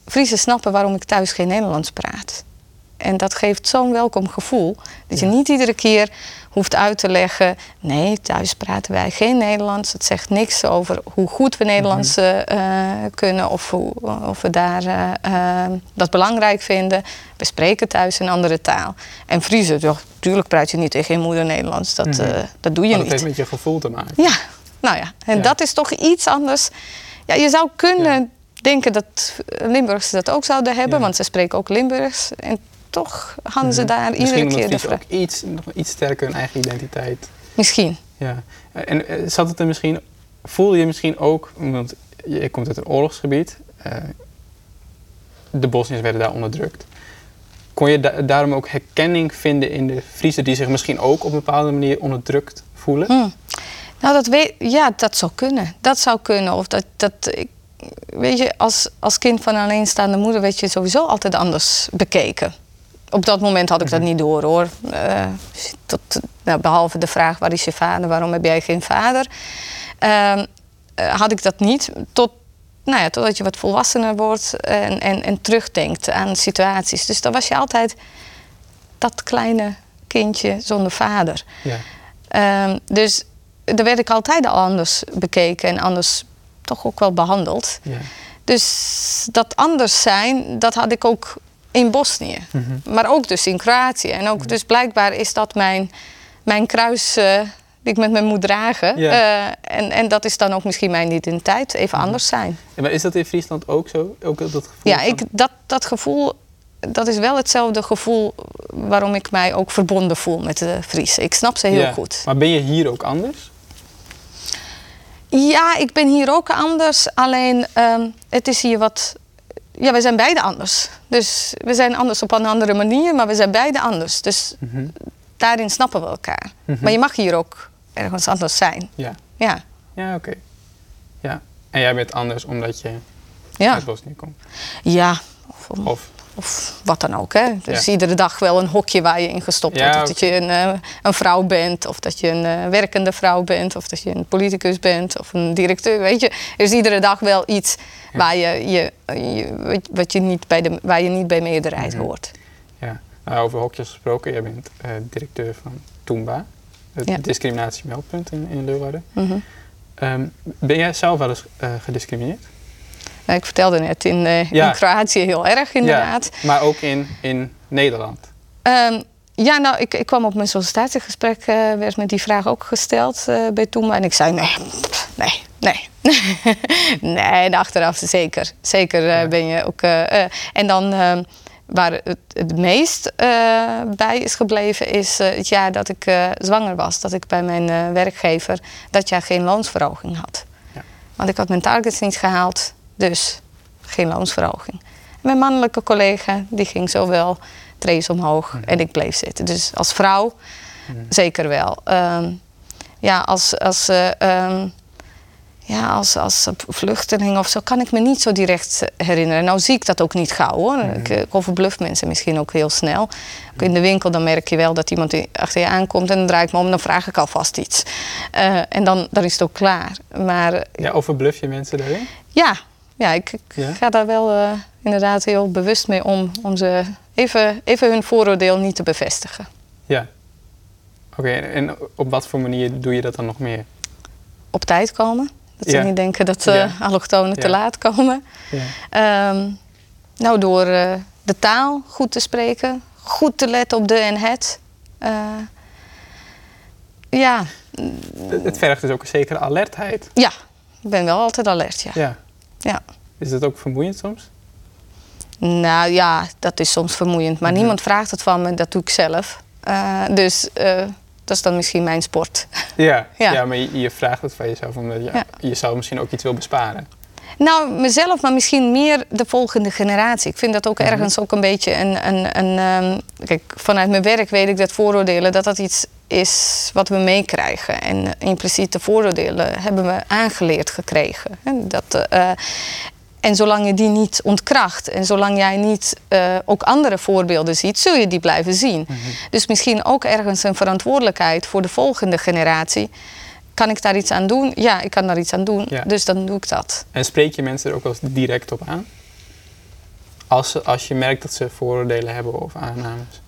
Vriezen snappen waarom ik thuis geen Nederlands praat. En dat geeft zo'n welkom gevoel. Dat je Ja. niet iedere keer hoeft uit te leggen. Nee, thuis praten wij geen Nederlands. Het zegt niks over hoe goed we Nederlands Mhm. eh, kunnen of, hoe, of we daar, eh, eh, dat belangrijk vinden. We spreken thuis een andere taal. En Friese, toch, tuurlijk praat je niet tegen je moeder Nederlands. Dat, Mhm. eh, dat doe je Maar dat niet. heeft met je gevoel te maken. Ja, nou ja. En Ja. dat is toch iets anders. Ja, je zou kunnen denken dat Limburgers dat ook zouden hebben, Ja. want ze spreken ook Limburgs. En toch hadden ze daar Misschien iedere keer Friese vraag. ook iets, nog iets sterker een eigen identiteit. Misschien. Ja. En eh, zat het er misschien, voelde je misschien ook, want je komt uit een oorlogsgebied, eh, de Bosniërs werden daar onderdrukt. Kon je da- daarom ook herkenning vinden in de Friesen die zich misschien ook op een bepaalde manier onderdrukt voelen? Hm. Nou, dat weet, ja, dat zou kunnen. Dat zou kunnen. Of dat, dat, ik, weet je, als, als kind van een alleenstaande moeder werd je sowieso altijd anders bekeken. Op dat moment had ik dat niet door hoor. Eh, tot, nou, behalve de vraag: waar is je vader? Waarom heb jij geen vader? ehm, eh, had ik dat niet. Tot, nou ja, totdat je wat volwassener wordt en, en, en terugdenkt aan situaties. Dus dan was je altijd dat kleine kindje zonder vader. Ja. Ehm, dus daar werd ik altijd al anders bekeken en anders toch ook wel behandeld. Ja. Dus dat anders zijn, dat had ik ook in Bosnië. Mhm. Maar ook dus in Kroatië. En ook dus blijkbaar is dat mijn, mijn kruis eh, die ik met me moet dragen. Eh, en, en dat is dan ook misschien mijn identiteit, even Mhm. anders zijn. Ja, maar is dat in Friesland ook zo? Ook dat gevoel Ja, ik, dat, dat gevoel, dat is wel hetzelfde gevoel waarom ik mij ook verbonden voel met de Friese. Ik snap ze heel goed. Maar ben je hier ook anders? Ja, ik ben hier ook anders. Alleen ehm, het is hier wat. Ja, we zijn beide anders. Dus we zijn anders op een andere manier, maar we zijn beide anders. Dus Mhm. daarin snappen we elkaar. Mhm. Maar je mag hier ook ergens anders zijn. Ja. Ja, Ja, oké. Ja. En jij bent anders omdat je ja. uit Bosnië komt? ja. Of, Of? Of wat dan ook. Hè. Dus Ja. iedere dag wel een hokje waar je in gestopt Ja, wordt. Of dat je een, eh, een vrouw bent, of dat je een eh, werkende vrouw bent, of dat je een politicus bent, of een directeur. Weet je, er is iedere dag wel iets waar je, je, je, wat- je niet bij de, waar je niet bij meerderheid hoort. Ja. Nou, over hokjes gesproken, jij bent eh, directeur van Toomba, het discriminatiemeldpunt in, in Leeuwarden. Mhm. Ehm, ben jij zelf wel eens gediscrimineerd? Nou, ik vertelde net in, eh, Ja. in Kroatië heel erg inderdaad. Ja, maar ook in, in Nederland. Ehm, ja, nou, ik, ik kwam op mijn sollicitatiegesprek, eh, werd me die vraag ook gesteld eh, bij Toema. En ik zei, nee, nee, nee. nee, en achteraf zeker. Zeker Ja. ben je ook... en dan, ehm, waar het het meest bij is gebleven, is het jaar dat ik zwanger was. Dat ik bij mijn werkgever dat jaar geen loonsverhoging had. Ja. Want ik had mijn targets niet gehaald, dus geen loonsverhoging. Mijn mannelijke collega, die ging zo wel trees omhoog en ik bleef zitten. Dus als vrouw zeker wel. Ehm, ja, als, als, eh, ehm, ja, als, als vluchteling of zo kan ik me niet zo direct herinneren. Nou zie ik dat ook niet gauw hoor. Ik, ik overbluf mensen misschien ook heel snel. Ook in de winkel dan merk je wel dat iemand achter je aankomt en dan draai ik me om en dan vraag ik alvast iets. Eh, en dan, dan is het ook klaar. Maar eh, Ja, overbluf je mensen daarin? ja, ja ik, ik Ja? ga daar wel eh, inderdaad heel bewust mee om. Om ze even, even hun vooroordeel niet te bevestigen. Ja. Oké, en op wat voor manier doe je dat dan nog meer? Op tijd komen. Dat ze Ja. niet denken dat eh Ja. allochtonen te laat komen. Ja. Ehm, nou, door eh, de taal goed te spreken. Goed te letten op de en het. Ja, Het, het vergt dus ook een zekere alertheid. ja, ik ben wel altijd alert, ja. Ja. Is dat ook vermoeiend soms? Nou ja, dat is soms vermoeiend. Maar niemand vraagt het van me, dat doe ik zelf. Eh, dus eh, dat is dan misschien mijn sport. Ja, ja. Ja. maar je, je vraagt het van jezelf omdat je, Ja. je zou misschien ook iets wil besparen. Nou, mezelf, maar misschien meer de volgende generatie. Ik vind dat ook Mhm. ergens ook een beetje een... een, een ehm, kijk, vanuit mijn werk weet ik dat vooroordelen... dat dat iets is wat we meekrijgen. En impliciete vooroordelen hebben we aangeleerd gekregen. En, dat, eh, en zolang je die niet ontkracht... en zolang jij niet eh, ook andere voorbeelden ziet... zul je die blijven zien. Mhm. Dus misschien ook ergens een verantwoordelijkheid voor de volgende generatie... Kan ik daar iets aan doen? Ja, ik kan daar iets aan doen. Ja. Dus dan doe ik dat. En spreek je mensen er ook wel direct op aan? Als, als je merkt dat ze vooroordelen hebben of aannames.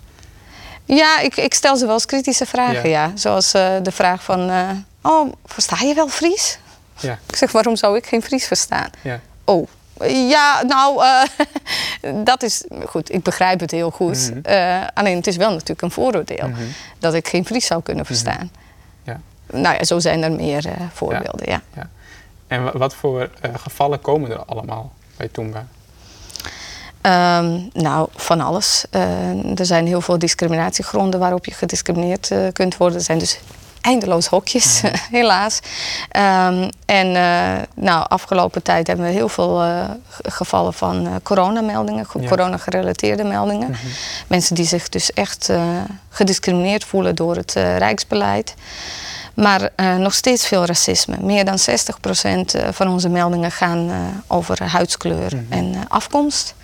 Ja, ik, ik stel ze wel eens kritische vragen, Ja. ja. Zoals eh, de vraag van... eh, oh, versta je wel Fries? Ja, Ik zeg, waarom zou ik geen Fries verstaan? ja. Oh, ja, nou, eh, dat is... Goed, ik begrijp het heel goed. Mhm. Eh, alleen het is wel natuurlijk een vooroordeel. Mhm. Dat ik geen Fries zou kunnen verstaan. Ja. Nou ja, zo zijn er meer voorbeelden, ja. En wa- wat voor gevallen komen er allemaal bij Toomba? Ehm, nou, van alles. Eh, er zijn heel veel discriminatiegronden waarop je gediscrimineerd eh, kunt worden. Er zijn dus eindeloos hokjes, helaas. Ehm, en eh, nou, afgelopen tijd hebben we heel veel eh, gevallen van coronameldingen, Ja. corona-gerelateerde meldingen. Mensen die zich dus echt gediscrimineerd voelen door het Rijksbeleid. Maar nog steeds veel racisme. Meer dan 60% eh, van onze meldingen gaan over huidskleur Mhm. en afkomst.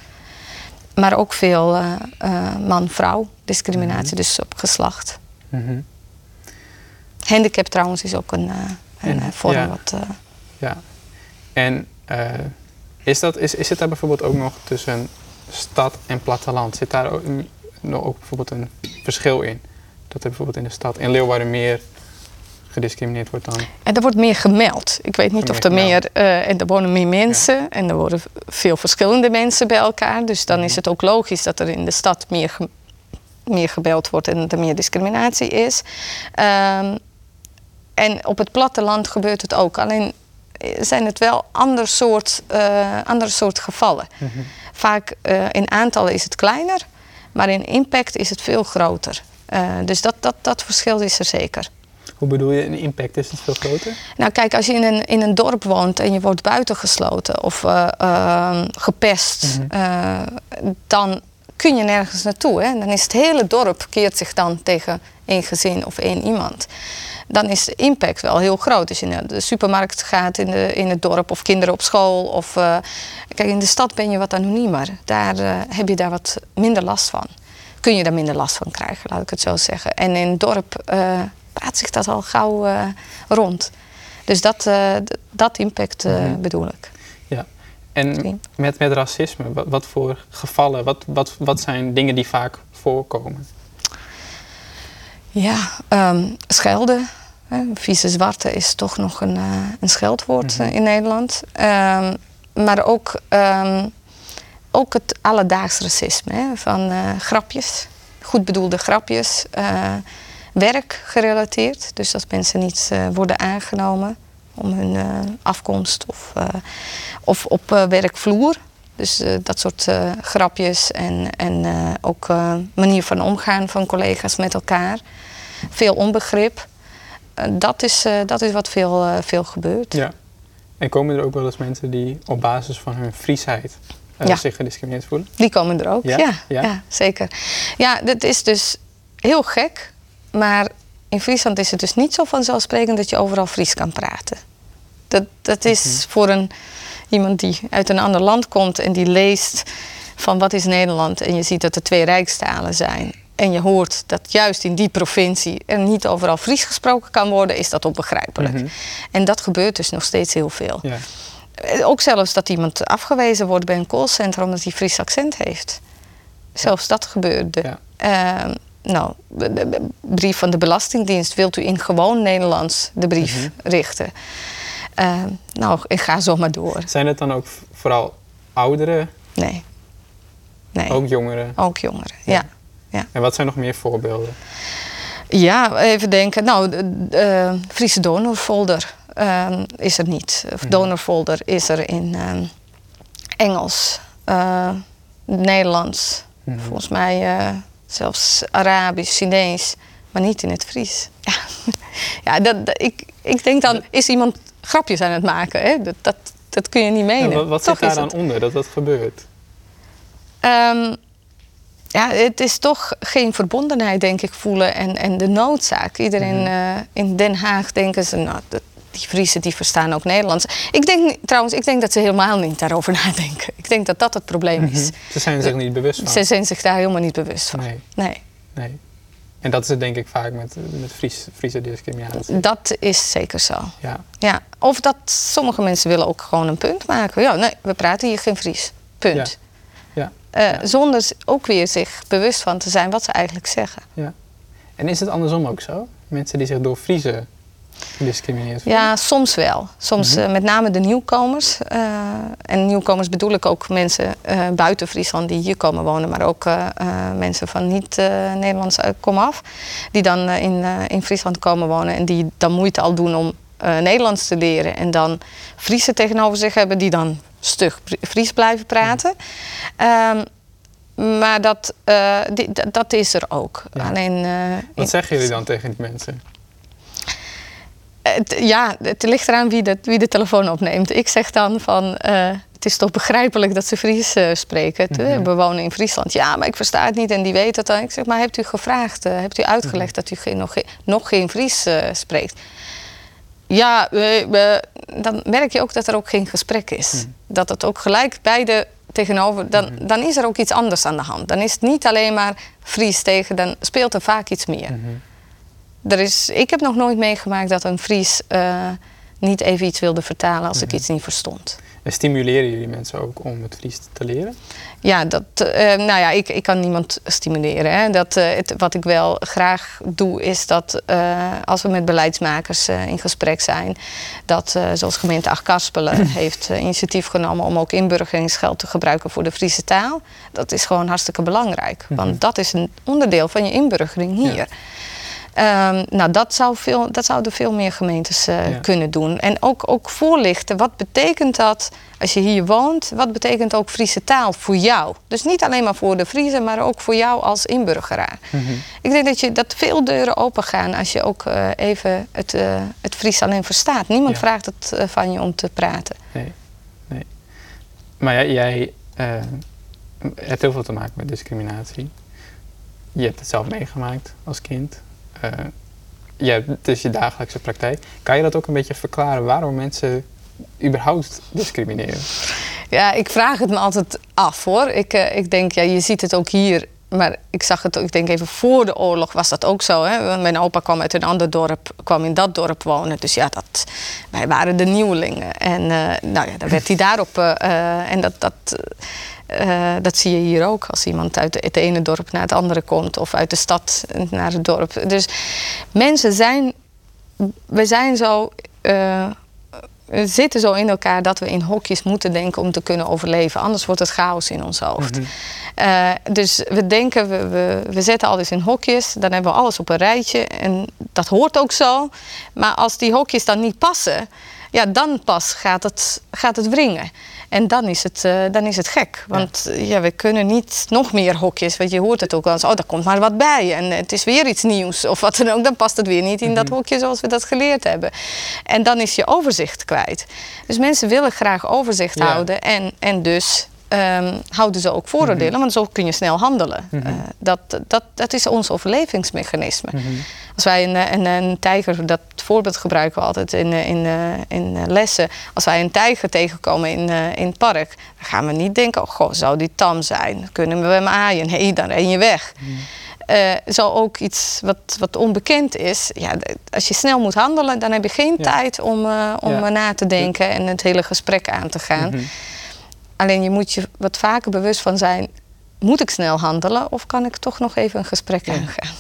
Maar ook veel eh, eh, man-vrouw discriminatie, Mhm. dus op geslacht. Mhm. Handicap trouwens is ook een, eh, En En- eh, vormen ja. wat... Ja. En is, dat, is, is het daar bijvoorbeeld ook nog tussen stad en platteland? Zit daar ook, een- nog ook bijvoorbeeld een verschil in? Dat er bijvoorbeeld in de stad, in Leeuwarden, meer gediscrimineerd wordt dan... En er wordt meer gemeld. Ik weet niet of er meer. eh, en er wonen meer mensen. En er worden veel verschillende mensen bij elkaar. Dus dan Mhm. is het ook logisch dat er in de stad meer, ge- meer gebeld wordt en er meer discriminatie is. Ehm, en op het platteland gebeurt het ook. Alleen eh, zijn het wel ander soort, eh, andere soort gevallen. Vaak eh, in aantallen is het kleiner, maar in impact is het veel groter. Dus dat, dat, dat verschil is er zeker. Hoe bedoel je, een impact is het veel groter? Nou, kijk, als je in een, in een dorp woont en je wordt buitengesloten of eh, eh, gepest, eh, dan kun je nergens naartoe. Hè? Dan is het hele dorp keert zich dan tegen één gezin of één iemand. Dan is de impact wel heel groot. Als je naar de supermarkt gaat in, de, in het dorp of kinderen op school. Of, eh, kijk, in de stad ben je wat anoniemer. Daar heb je daar wat minder last van. Kun je daar minder last van krijgen, laat ik het zo zeggen. En in het dorp praat zich dat al gauw eh, rond. Dus dat, eh, dat impact eh, Mhm. bedoel ik. Ja. En met, met racisme, wat, wat voor gevallen, wat, wat, wat zijn dingen die vaak voorkomen? Ja, ehm, schelden. Hè, vieze zwarte is toch nog een, een scheldwoord Mhm. in Nederland. Ehm, maar ook, ehm, ook het alledaags racisme. Hè, van grapjes, goed bedoelde grapjes. Werk gerelateerd. Dus dat mensen niet eh, worden aangenomen om hun eh, afkomst of, eh, of op werkvloer. Dus dat soort grapjes en, en ook manier van omgaan van collega's met elkaar. Veel onbegrip. Dat, is, dat is wat veel, veel gebeurt. Ja. En komen er ook wel eens mensen die op basis van hun Friesheid Ja. zich gediscrimineerd voelen? Die komen er ook, Ja? ja. Ja? Ja, zeker. Ja, dat is dus heel gek. Maar in Friesland is het dus niet zo vanzelfsprekend dat je overal Fries kan praten. Dat, dat is Mhm. voor een, iemand die uit een ander land komt en die leest van wat is Nederland en je ziet dat er twee rijkstalen zijn. En je hoort dat juist in die provincie er niet overal Fries gesproken kan worden, is dat onbegrijpelijk. Mhm. En dat gebeurt dus nog steeds heel veel. Ja. Eh, Ook zelfs dat iemand afgewezen wordt bij een callcenter omdat hij Fries accent heeft. Zelfs dat gebeurde. Ja. Ehm, nou, de, de- de brief van de Belastingdienst wilt u in gewoon Nederlands de brief Mhm. richten. Ehm, nou, ik ga zo maar door. Zijn het dan ook vooral ouderen, Nee. Nee, ook jongeren? ook jongeren. Ja. En wat zijn nog meer voorbeelden? Ja, even denken. Nou, de, eh, Friese donorfolder ehm, is er niet. Of Mhm. donorfolder is er in ehm, Engels, eh, Nederlands, Mhm. volgens mij eh, zelfs Arabisch, Chinees, maar niet in het Fries. Ja, ja dat, dat- ik, ik denk dan, is iemand grapjes aan het maken? Hè? Dat, dat, dat kun je niet En menen. wat zit daar dan het- onder dat dat gebeurt? Ehm, ja, het is toch geen verbondenheid, denk ik, voelen en, en de noodzaak. Iedereen Mhm. eh, in Den Haag denken ze, nou, dat- die Friesen die verstaan ook Nederlands. Ik denk trouwens, ik denk dat ze helemaal niet daarover nadenken. Ik denk dat dat het probleem is. Mhm. Ze zijn zich niet bewust van. Ze zijn zich daar helemaal niet bewust van. Nee, Nee, nee. En dat is het denk ik vaak met, met Fries, Friese discriminatie. dat is zeker zo. Ja. Ja. Of dat sommige mensen willen ook gewoon een punt maken. Ja, nee, we praten hier geen Fries. Punt. Ja. Eh, Zonder ook weer zich bewust van te zijn wat ze eigenlijk zeggen. En is het andersom ook zo? Mensen die zich door Friese gediscrimineerd voelen? Ja, soms wel. Soms Mhm. eh, met name de nieuwkomers. eh, en nieuwkomers bedoel ik ook mensen eh, buiten Friesland die hier komen wonen, maar ook mensen van niet-Nederlands komaf. Die dan in, in Friesland komen wonen en die dan moeite al doen om Nederlands te leren. En dan Friesen tegenover zich hebben die dan stug Fri- Fries blijven praten. Ehm, maar dat, die- dat- is er ook. Ja. Alleen, in- Wat zeggen jullie dan tegen die mensen? Het- ja, het ligt eraan wie de, wie de telefoon opneemt. Ik zeg dan van, eh, het is toch begrijpelijk dat ze Fries eh, spreken. Het- Mhm. We wonen in Friesland. Ja, maar ik versta het niet en die weet het dan. Ik zeg, maar hebt u gevraagd, eh, hebt u uitgelegd Mhm. dat u geen, nog, geen- nog geen Fries spreekt? Ja, we, we- dan merk je ook dat er ook geen gesprek is. Mhm. Dat het ook gelijk beide tegenover, dan, dan is er ook iets anders aan de hand. Dan is het niet alleen maar Fries tegen, dan speelt er vaak iets meer. Mhm. er is, ik heb nog nooit meegemaakt dat een Fries eh, niet even iets wilde vertalen als ik Mhm. iets niet verstond. En stimuleren jullie mensen ook om het Fries te leren? Ja, dat, eh, nou ja, ik, ik kan niemand stimuleren. Hè. Dat, eh, het, wat ik wel graag doe, is dat als we met beleidsmakers in gesprek zijn, dat zoals gemeente Achtkarspelen heeft initiatief genomen om ook inburgeringsgeld te gebruiken voor de Friese taal. Dat is gewoon hartstikke belangrijk, Mhm. want dat is een onderdeel van je inburgering hier. Ja. Ehm, nou, dat, zou veel, dat zouden veel meer gemeentes eh, Ja. kunnen doen. En ook, ook voorlichten. Wat betekent dat als je hier woont? Wat betekent ook Friese taal voor jou? Dus niet alleen maar voor de Friese, maar ook voor jou als inburgeraar. Mhm. Ik denk dat, je, dat veel deuren open gaan als je ook eh, even het, eh, het Fries alleen verstaat. Niemand Ja. vraagt het van je om te praten. Nee, nee. Maar jij, jij hebt heel veel te maken met discriminatie. Je hebt het zelf meegemaakt als kind. Eh, hebt, het is je dagelijkse praktijk. Kan je dat ook een beetje verklaren waarom mensen überhaupt discrimineren? Ja, ik vraag het me altijd af hoor. Ik, eh, ik denk, ja, je ziet het ook hier. Maar ik zag het ik denk even voor de oorlog was dat ook zo. Hè? Want Mijn opa kwam uit een ander dorp, kwam in dat dorp wonen. Dus ja, dat, wij waren de nieuwelingen. En eh, nou ja, dan werd hij daarop. en dat, dat, eh, dat zie je hier ook. Als iemand uit het ene dorp naar het andere komt. Of uit de stad naar het dorp. Dus mensen zijn... We zijn zo... eh, zitten zo in elkaar dat we in hokjes moeten denken om te kunnen overleven. Anders wordt het chaos in ons hoofd. Eh, dus we denken, we, we, we zetten alles in hokjes. Dan hebben we alles op een rijtje. En dat hoort ook zo. Maar als die hokjes dan niet passen, ja, dan pas gaat het, gaat het wringen. En dan is het, eh, dan is het gek. Want eh, ja. we kunnen niet nog meer hokjes. Want je hoort het ook wel eens. Oh, daar komt maar wat bij. En het is weer iets nieuws. Of wat dan ook. Dan past het weer niet in dat hokje zoals we dat geleerd hebben. En dan is je overzicht kwijt. Dus mensen willen graag overzicht Ja. houden. En, en dus ehm, houden ze ook vooroordelen. Want zo kun je snel handelen. Eh, dat, dat, dat is ons overlevingsmechanisme. Als wij een, een, een tijger, dat voorbeeld gebruiken we altijd in, eh, in, eh, in eh, lessen. Als wij een tijger tegenkomen in, in het park, dan gaan we niet denken: oh, goh, zou die tam zijn? Kunnen we hem aaien? Nee, dan ren je weg. Eh, zo ook iets wat, wat onbekend is. Ja, als je snel moet handelen, dan heb je geen Ja. tijd om, om Ja. na te denken en het hele gesprek aan te gaan. Mhm. Alleen je moet je wat vaker bewust van zijn: moet ik snel handelen of kan ik toch nog even een gesprek Ja. aangaan?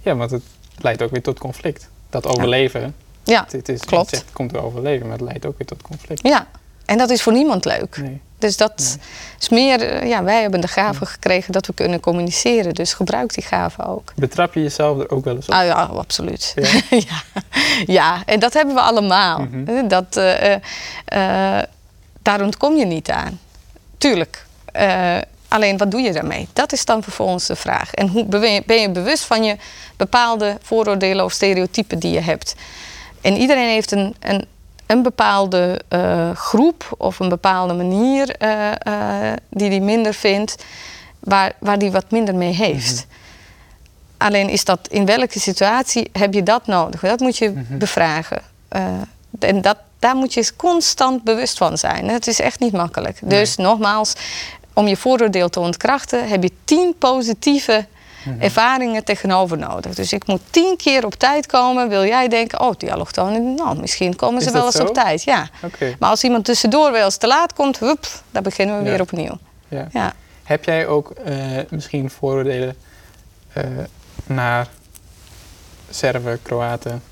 Ja, want het leidt ook weer tot conflict. Dat overleven, Ja, het, het is, klopt. het komt door overleven, maar het leidt ook weer tot conflict. ja. En dat is voor niemand leuk. Nee. Dus dat is meer, eh, ja, wij hebben de gave gekregen dat we kunnen communiceren. Dus gebruik die gave ook. Betrap je jezelf er ook wel eens op? Ah ja, absoluut. Ja? ja. ja, en dat hebben we allemaal. Mhm. dat, eh, eh, eh, daar ontkom je niet aan. Tuurlijk. Eh, alleen wat doe je daarmee? Dat is dan vervolgens de vraag. En hoe ben je, bewust van je bepaalde vooroordelen of stereotypen die je hebt? En iedereen heeft een, een, een bepaalde eh, groep of een bepaalde manier eh, die hij minder vindt, waar, waar hij wat minder mee heeft. Alleen is dat in welke situatie heb je dat nodig? Dat moet je bevragen. Eh, en dat, daar moet je constant bewust van zijn. Het is echt niet makkelijk. Dus nogmaals, om je vooroordeel te ontkrachten, heb je tien positieve ervaringen tegenover nodig. Dus ik moet tien keer op tijd komen. Wil jij denken, oh, die allochtonen, nou, misschien komen ze wel eens zo? op tijd. Ja. Maar als iemand tussendoor wel eens te laat komt, hup, dan beginnen we Ja. weer opnieuw. Ja. Ja. Heb jij ook eh, misschien vooroordelen eh, naar Serven, Kroaten?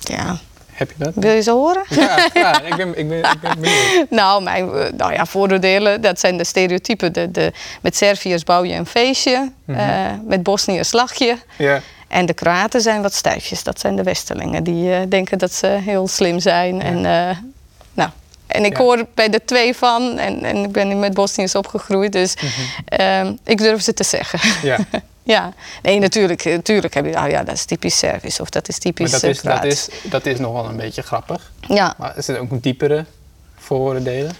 ja. Heb je dat? Wil je ze horen? Ja, ja ik, ben, ik, ben, ik ben benieuwd. Nou, mijn eh, nou ja, vooroordelen, dat zijn de stereotypen. De, de, met Serviërs bouw je een feestje, eh, met Bosniërs lach je. Ja. En de Kroaten zijn wat stijfjes, dat zijn de Westerlingen. Die eh, denken dat ze heel slim zijn. En, nou, en ik Ja. hoor bij de twee van, en, en ik ben met Bosniërs opgegroeid, dus ehm, ik durf ze te zeggen. ja. ja, nee, natuurlijk, natuurlijk heb je, oh ja, dat is typisch Servisch of dat is Maar typisch dat eh, is, dat, is, dat is nogal een beetje grappig. Ja, Maar er zitten ook een diepere vooroordelen.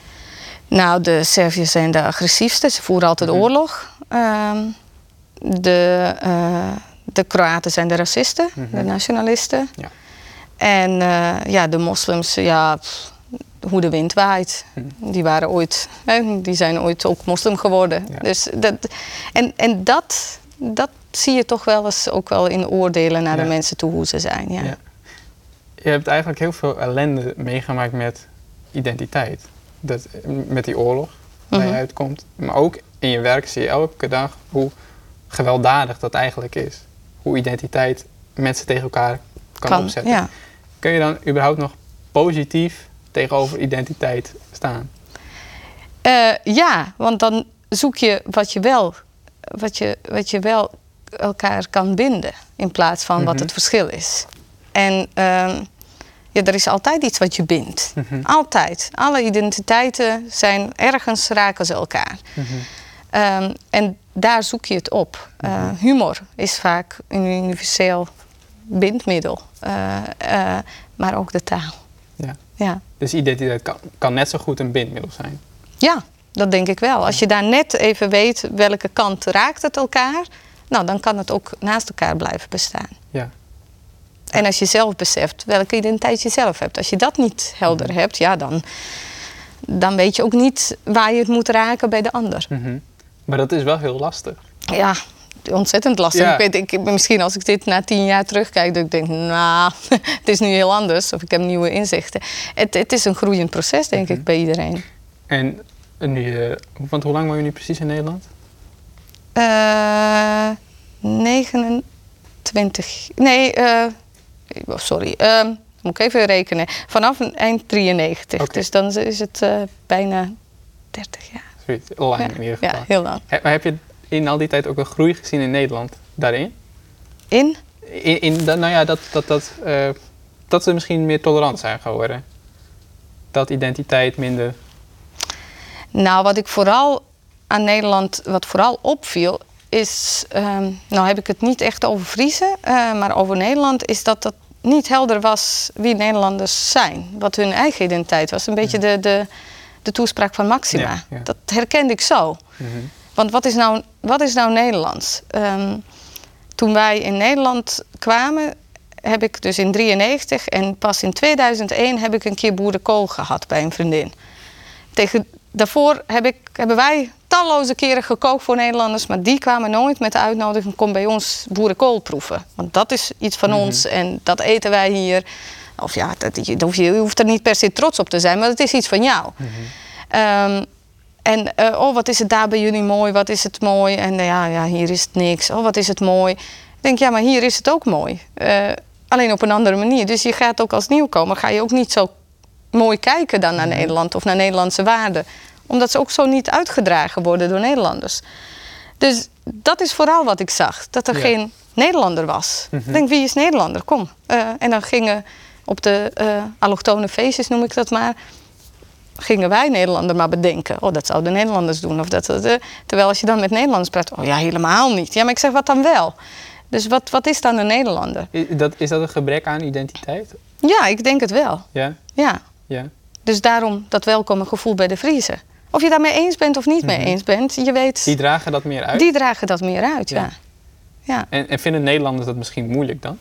Nou, de Serviërs zijn de agressiefste. Ze voeren altijd Mhm. oorlog. Ehm, de, eh, de Kroaten zijn de racisten, de nationalisten. Mhm. Ja. En eh, ja, de moslims, ja, pff, hoe de wind waait. Mhm. Die waren ooit, hè, die zijn ooit ook moslim geworden. Ja. Dus dat, en, en dat, dat zie je toch wel eens ook wel in oordelen naar Ja. de mensen toe hoe ze zijn. Ja. Ja. Je hebt eigenlijk heel veel ellende meegemaakt met identiteit. Dat, met die oorlog waar je Mhm. uitkomt. Maar ook in je werk zie je elke dag hoe gewelddadig dat eigenlijk is. Hoe identiteit mensen tegen elkaar kan, opzetten. ja. Kun je dan überhaupt nog positief tegenover identiteit staan? Eh, ja, want dan zoek je wat je wel, wat je, wat je wel elkaar kan binden in plaats van wat Mhm. het verschil is. En ehm, ja, er is altijd iets wat je bindt. Mhm. Altijd. Alle identiteiten zijn ergens raken ze elkaar. Mhm. Ehm, en daar zoek je het op. Eh, humor is vaak een universeel bindmiddel, Eh, eh, maar ook de taal. Ja. Ja. Dus identiteit kan, kan net zo goed een bindmiddel zijn. Ja, dat denk ik wel. Als je daar net even weet welke kant raakt het elkaar, nou, dan kan het ook naast elkaar blijven bestaan. Ja. En als je zelf beseft welke identiteit je zelf hebt. Als je dat niet helder hebt, ja, dan, dan weet je ook niet waar je het moet raken bij de ander. Mhm. Maar dat is wel heel lastig. Ja, ontzettend lastig. Ja. Ik weet, ik, misschien als ik dit na tien jaar terugkijk, dat ik denk, nou, het is nu heel anders. Of ik heb nieuwe inzichten. Het, het is een groeiend proces, denk Mhm. ik, bij iedereen. En nu, eh, want hoe lang woon je nu precies in Nederland? Eh 29. Nee, eh, oh, sorry. Ehm, moet ik even rekenen. Vanaf eind 93. Oké. Dus dan is het bijna 30 jaar. Zoiets, lang Ja, in ieder geval. ja, heel lang. He- maar heb je in al die tijd ook een groei gezien in Nederland daarin? In? In, in nou ja, dat, dat, dat, dat ze misschien meer tolerant zijn geworden. Dat identiteit minder. Nou, wat ik vooral aan Nederland, wat vooral opviel, is, ehm, nou heb ik het niet echt over Friese, eh, maar over Nederland, is dat het niet helder was wie Nederlanders zijn. Wat hun eigen identiteit was. Een beetje de, de, de toespraak van Maxima. Ja, ja. Dat herkende ik zo. Mhm. Want wat is nou, wat is nou Nederlands? Ehm, toen wij in Nederland kwamen, heb ik dus in 93 en pas in 2001 heb ik een keer boerenkool gehad bij een vriendin. Tegen, daarvoor heb ik, hebben wij talloze keren gekookt voor Nederlanders, maar die kwamen nooit met de uitnodiging: kom bij ons boerenkool proeven. Want dat is iets van ons en dat eten wij hier. Of ja, dat, je, hoef je, je hoeft er niet per se trots op te zijn, maar het is iets van jou. Ehm, en eh, oh, wat is het daar bij jullie mooi? Wat is het mooi? En eh, ja, ja, hier is het niks. Oh, wat is het mooi? Ik denk, ja, maar hier is het ook mooi. Eh, alleen op een andere manier. Dus je gaat ook als nieuwkomer, ga je ook niet zo mooi kijken dan naar Nederland of naar Nederlandse waarden. Omdat ze ook zo niet uitgedragen worden door Nederlanders. Dus dat is vooral wat ik zag. Dat er Ja. geen Nederlander was. Ik denk, wie is Nederlander? Kom. Eh, en dan gingen op de eh allochtone feestjes, noem ik dat maar gingen wij Nederlander maar bedenken. Oh, dat zouden Nederlanders doen. Of dat, dat, eh. terwijl als je dan met Nederlanders praat, oh ja, helemaal niet. Ja, maar ik zeg, wat dan wel? Dus wat, wat is dan een Nederlander? Is dat, is dat een gebrek aan identiteit? Ja, ik denk het wel. Ja? Ja. Ja. Dus daarom dat welkome gevoel bij de Friese. Of je daarmee eens bent of niet mee eens bent, je weet, Mhm. Die dragen dat meer uit? die dragen dat meer uit. Ja. Ja. Ja. En, en vinden Nederlanders dat misschien moeilijk dan?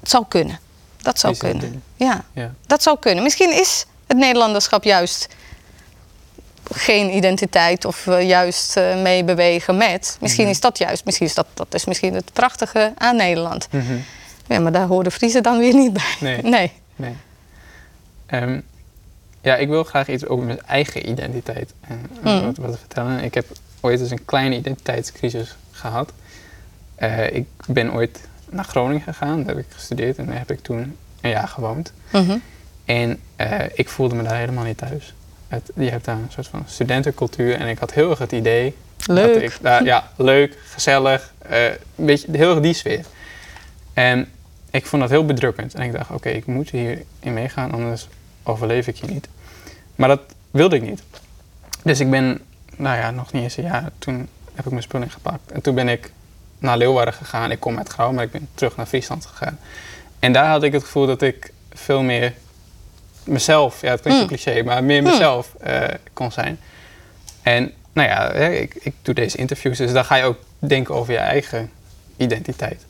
het zou kunnen. Dat zou kunnen. Ja, Ja. dat zou kunnen. Misschien is het Nederlanderschap juist geen identiteit of eh, juist eh, meebewegen met. Misschien Mhm. is dat juist, misschien is dat, dat is misschien het prachtige aan Nederland. Mhm. Ja, maar daar horen Friese dan weer niet bij. Nee. nee. Nee. Ehm, ja, ik wil graag iets over mijn eigen identiteit eh, Mm. wat, wat vertellen. Ik heb ooit eens een kleine identiteitscrisis gehad. Eh, ik ben ooit naar Groningen gegaan, daar heb ik gestudeerd en daar heb ik toen een jaar gewoond. Mhm. En eh, ik voelde me daar helemaal niet thuis. Het, je hebt daar een soort van studentencultuur en ik had heel erg het idee Leuk. dat ik daar, ja, leuk, gezellig, eh, een beetje heel erg die sfeer. En ik vond dat heel bedrukkend. En ik dacht, oké, ik moet hierin meegaan, anders overleef ik hier niet. Maar dat wilde ik niet. Dus ik ben, nou ja, nog niet eens een jaar, toen heb ik mijn spullen gepakt. En toen ben ik naar Leeuwarden gegaan. Ik kom uit Grauw, maar ik ben terug naar Friesland gegaan. En daar had ik het gevoel dat ik veel meer mezelf, ja, het klinkt zo Mm. cliché, maar meer mezelf eh, kon zijn. En nou ja, ik, ik doe deze interviews, dus dan ga je ook denken over je eigen identiteit.